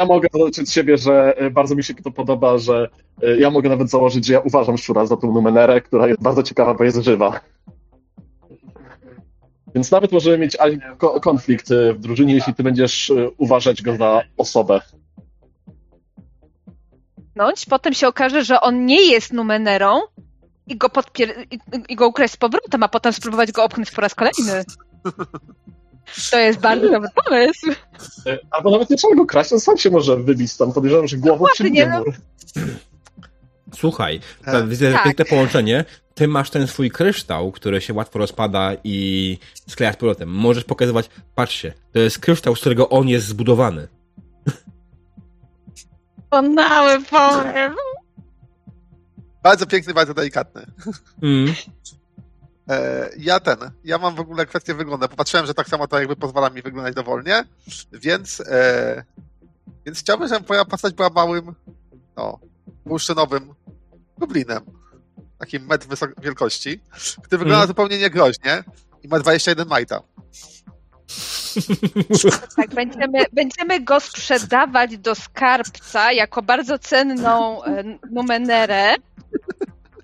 Ja mogę dodać od siebie, że e, bardzo mi się to podoba, że e, ja mogę nawet założyć, że ja uważam Szczura za tą numenerę, która jest bardzo ciekawa, bo jest żywa. Więc nawet możemy mieć konflikt e, w drużynie, jeśli ty będziesz uważać go za osobę. Potem się okaże, że on nie jest numenerą i go, podpier- i, i go ukraść z powrotem, a potem spróbować go opchnąć po raz kolejny. [laughs] To jest bardzo dobry pomysł. Albo nawet nie trzeba go kraść, on sam się może wybić tam. Podejrzewam, że głową przybije no. Słuchaj, tak. widzę tak. piękne połączenie. Ty masz ten swój kryształ, który się łatwo rozpada i skleja z powrotem. Możesz pokazywać, patrzcie, to jest kryształ, z którego on jest zbudowany. Doskonały pomysł. Bardzo piękny, bardzo delikatny. Mm. E, ja ten, ja mam w ogóle kwestię wyglądu. Popatrzyłem, że tak samo to jakby pozwala mi wyglądać dowolnie, więc, e, więc chciałbym, żeby moja postać była małym, no, bursztynowym goblinem. Takim metr wielkości, który wygląda mm. zupełnie niegroźnie i ma 21 majta. Tak, będziemy, będziemy go sprzedawać do skarbca jako bardzo cenną e, numenerę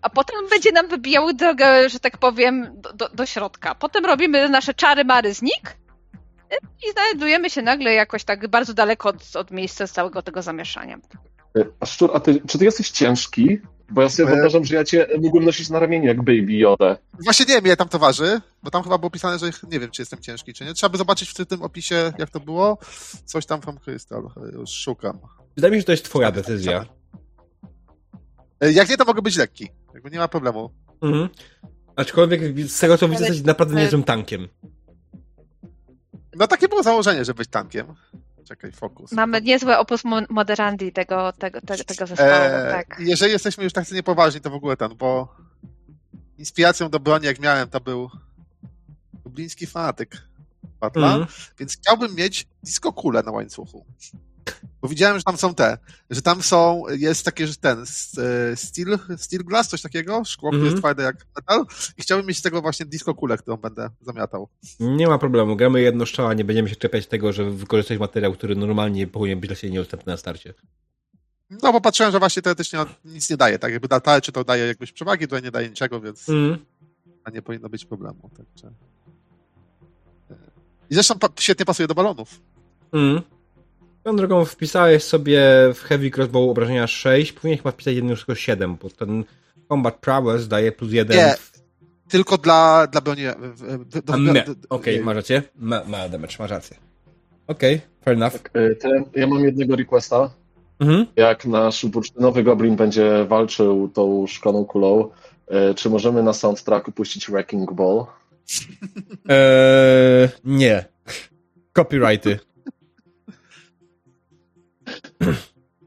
a potem będzie nam wybijały drogę, że tak powiem, do, do środka. Potem robimy nasze czary mary znik i znajdujemy się nagle jakoś tak bardzo daleko od, od miejsca całego tego zamieszania. A Szczur, a ty, czy ty jesteś ciężki? Bo ja sobie e... wyobrażam, że ja cię mógłbym nosić na ramieniu jak Baby Yoda. Właśnie nie wiem, ile tam to waży, bo tam chyba było pisane, że nie wiem, czy jestem ciężki, czy nie. Trzeba by zobaczyć w tym opisie, jak to było. Coś tam from Crystal, już szukam. Wydaje mi się, że to jest twoja decyzja. E, jak nie, to mogę być lekki. Jakby nie ma problemu. Mhm. Aczkolwiek z tego co widzę, jesteś naprawdę niezłym tankiem. No takie było założenie, żeby być tankiem. Czekaj, fokus. Mamy niezłe opus moderandi tego, tego, tego, tego zespołu, eee, tak. Jeżeli jesteśmy już tak niepoważni, to w ogóle ten, bo inspiracją do broni, jak miałem, to był Dubliński fanatyk Batla, mm. więc chciałbym mieć disco kulę na łańcuchu. Bo widziałem, że tam są te, że tam są, jest takie, że ten, e, steel, steel glass, coś takiego, szkło, mm -hmm. które jest mhm. twarde jak metal i chciałbym mieć z tego właśnie disco kulę, którą będę zamiatał. Nie ma problemu, gramy jedno strzała, nie będziemy się czepiać tego, że wykorzystać materiał, który normalnie powinien być dla siebie niedostępny na starcie. No, bo patrzyłem, że właśnie teoretycznie nic nie daje, tak jakby data, czy to daje jakieś przewagi, to nie daje niczego, więc mm. nie powinno być problemu. Także... I zresztą świetnie pasuje do balonów. Mm. Tą drogą wpisałeś sobie w Heavy Crossbow obrażenia 6, powinieneś chyba wpisać jedno tylko 7, bo ten Combat Prowess daje plus 1. Nie, tylko dla, dla broni. Okej, okay, masz rację. Ma, ma damage, masz rację. Okej, okay, fair enough. Tak, y, ja mam jednego requesta. Mhm. Jak nasz bursztynowy goblin będzie walczył tą szklaną kulą, czy możemy na soundtracku puścić Wrecking Ball? Eee, nie. Copyrighty.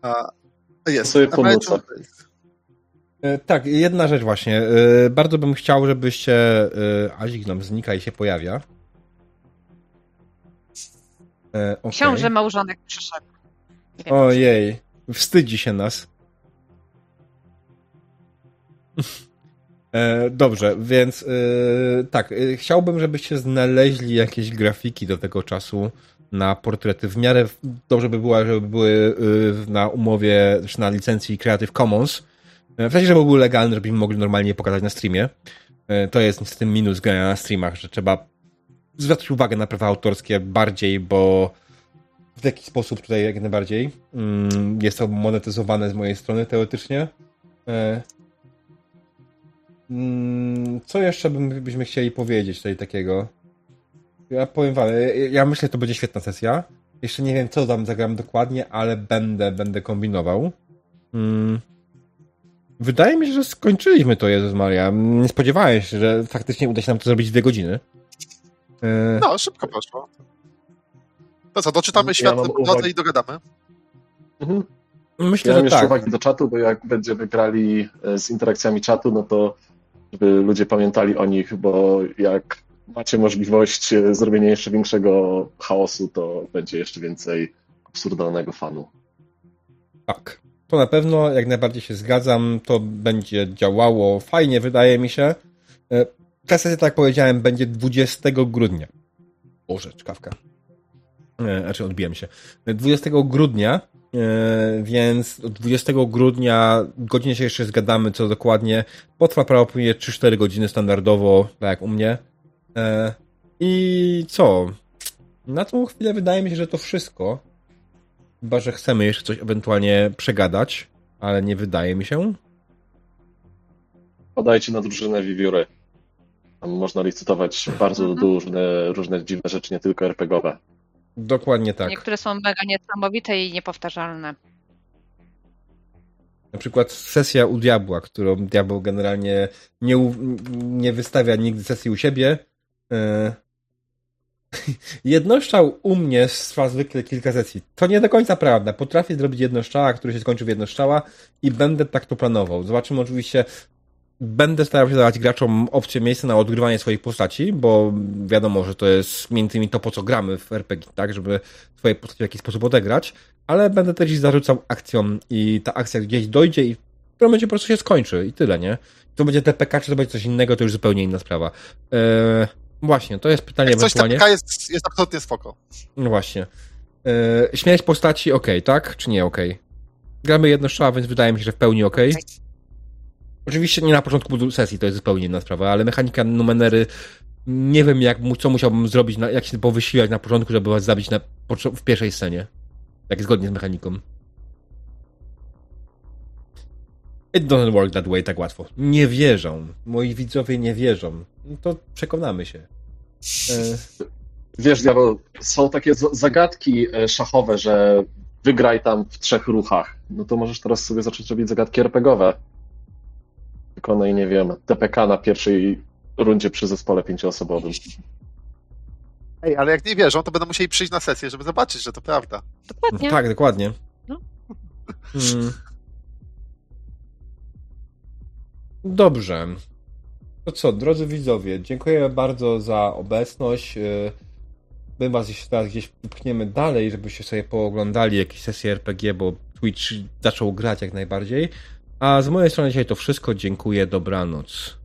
A, jest. Sobie pomocę. E, tak, jedna rzecz właśnie. E, bardzo bym chciał, żebyście... E, Azik nam znika i się pojawia. Okay. Książę małżonek przyszedł. Ojej, wstydzi się nas. Dobrze, więc tak, chciałbym, żebyście znaleźli jakieś grafiki do tego czasu na portrety. W miarę dobrze by było, żeby były y, na umowie, czy na licencji Creative Commons. W sensie, żeby były legalne, żebyśmy mogli normalnie pokazać na streamie. Y, to jest niestety minus grania na streamach, że trzeba zwracać uwagę na prawa autorskie bardziej, bo w jaki sposób tutaj jak najbardziej mm, jest to monetyzowane z mojej strony teoretycznie. Y, mm, co jeszcze byśmy chcieli powiedzieć tutaj takiego? Ja powiem wam, ja myślę, że to będzie świetna sesja. Jeszcze nie wiem, co tam zagram dokładnie, ale będę, będę kombinował. Hmm. Wydaje mi się, że skończyliśmy to, Jezus Maria. Nie spodziewałem się, że faktycznie uda się nam to zrobić w dwie godziny. E... No, szybko poszło. To co, doczytamy ja świat ja i dogadamy? Mhm. Myślę, ja że mam jeszcze tak. uwagi do czatu, bo jak będziemy grali e, z interakcjami czatu, no to żeby ludzie pamiętali o nich, bo jak macie możliwość e, zrobienia jeszcze większego chaosu, to będzie jeszcze więcej absurdalnego fanu. Tak. To na pewno, jak najbardziej się zgadzam, to będzie działało fajnie, wydaje mi się. E, ta sesja, tak jak powiedziałem, będzie 20 grudnia. Boże, czkawka. E, znaczy, odbiłem się. 20 grudnia, więc 20 grudnia godzinie się jeszcze zgadamy, co dokładnie. Potrwa prawdopodobnie 3-4 godziny standardowo, tak jak u mnie. E, I co? Na tą chwilę wydaje mi się, że to wszystko. Chyba, że chcemy jeszcze coś ewentualnie przegadać, ale nie wydaje mi się. Podajcie na drużynę Wiewióry. Tam można licytować bardzo mhm. różne, różne dziwne rzeczy, nie tylko RPGowe. Dokładnie tak. Niektóre są mega niesamowite i niepowtarzalne. Na przykład sesja u diabła, którą diabeł generalnie nie, nie wystawia nigdy sesji u siebie, [laughs] jednoszczał u mnie trwa zwykle kilka sesji. To nie do końca prawda. Potrafię zrobić jednoszczała, który się skończy w jednoszczała i będę tak to planował. Zobaczymy oczywiście. Będę starał się dawać graczom opcję miejsca na odgrywanie swoich postaci, bo wiadomo, że to jest między innymi to, po co gramy w RPG, tak, żeby swoje postaci w jakiś sposób odegrać, ale będę też zarzucał akcją i ta akcja gdzieś dojdzie i w momencie po prostu się skończy i tyle, nie? To będzie TPK, czy to będzie coś innego, to już zupełnie inna sprawa. Eee, Właśnie, to jest pytanie Jak coś ewentualnie. jest, jest absolutnie spoko. No właśnie. Yy, śmierć postaci ok, tak? Czy nie ok? Gramy jedno strzała, więc wydaje mi się, że w pełni ok. Oczywiście nie na początku sesji, to jest zupełnie inna sprawa, ale mechanika numenery nie wiem, jak, co musiałbym zrobić, jak się powysiłać na początku, żeby was zabić na, w pierwszej scenie. Tak zgodnie z mechaniką. It doesn't work that way tak łatwo. Nie wierzą. Moi widzowie nie wierzą. No to przekonamy się. E... Wiesz, Diabeł, są takie zagadki e, szachowe, że wygraj tam w trzech ruchach. No to możesz teraz sobie zacząć robić zagadki RPGowe. Wykonaj, nie wiem, TPK na pierwszej rundzie przy zespole pięcioosobowym. Ej, ale jak nie wierzą, to będą musieli przyjść na sesję, żeby zobaczyć, że to prawda. Dokładnie. tak, dokładnie. No. Hmm. Dobrze. To co, drodzy widzowie, dziękuję bardzo za obecność. Y, my was jeszcze teraz gdzieś pchniemy dalej, żebyście sobie pooglądali jakieś sesje RPG, bo Twitch zaczął grać jak najbardziej. A z mojej strony dzisiaj to wszystko. Dziękuję, dobranoc.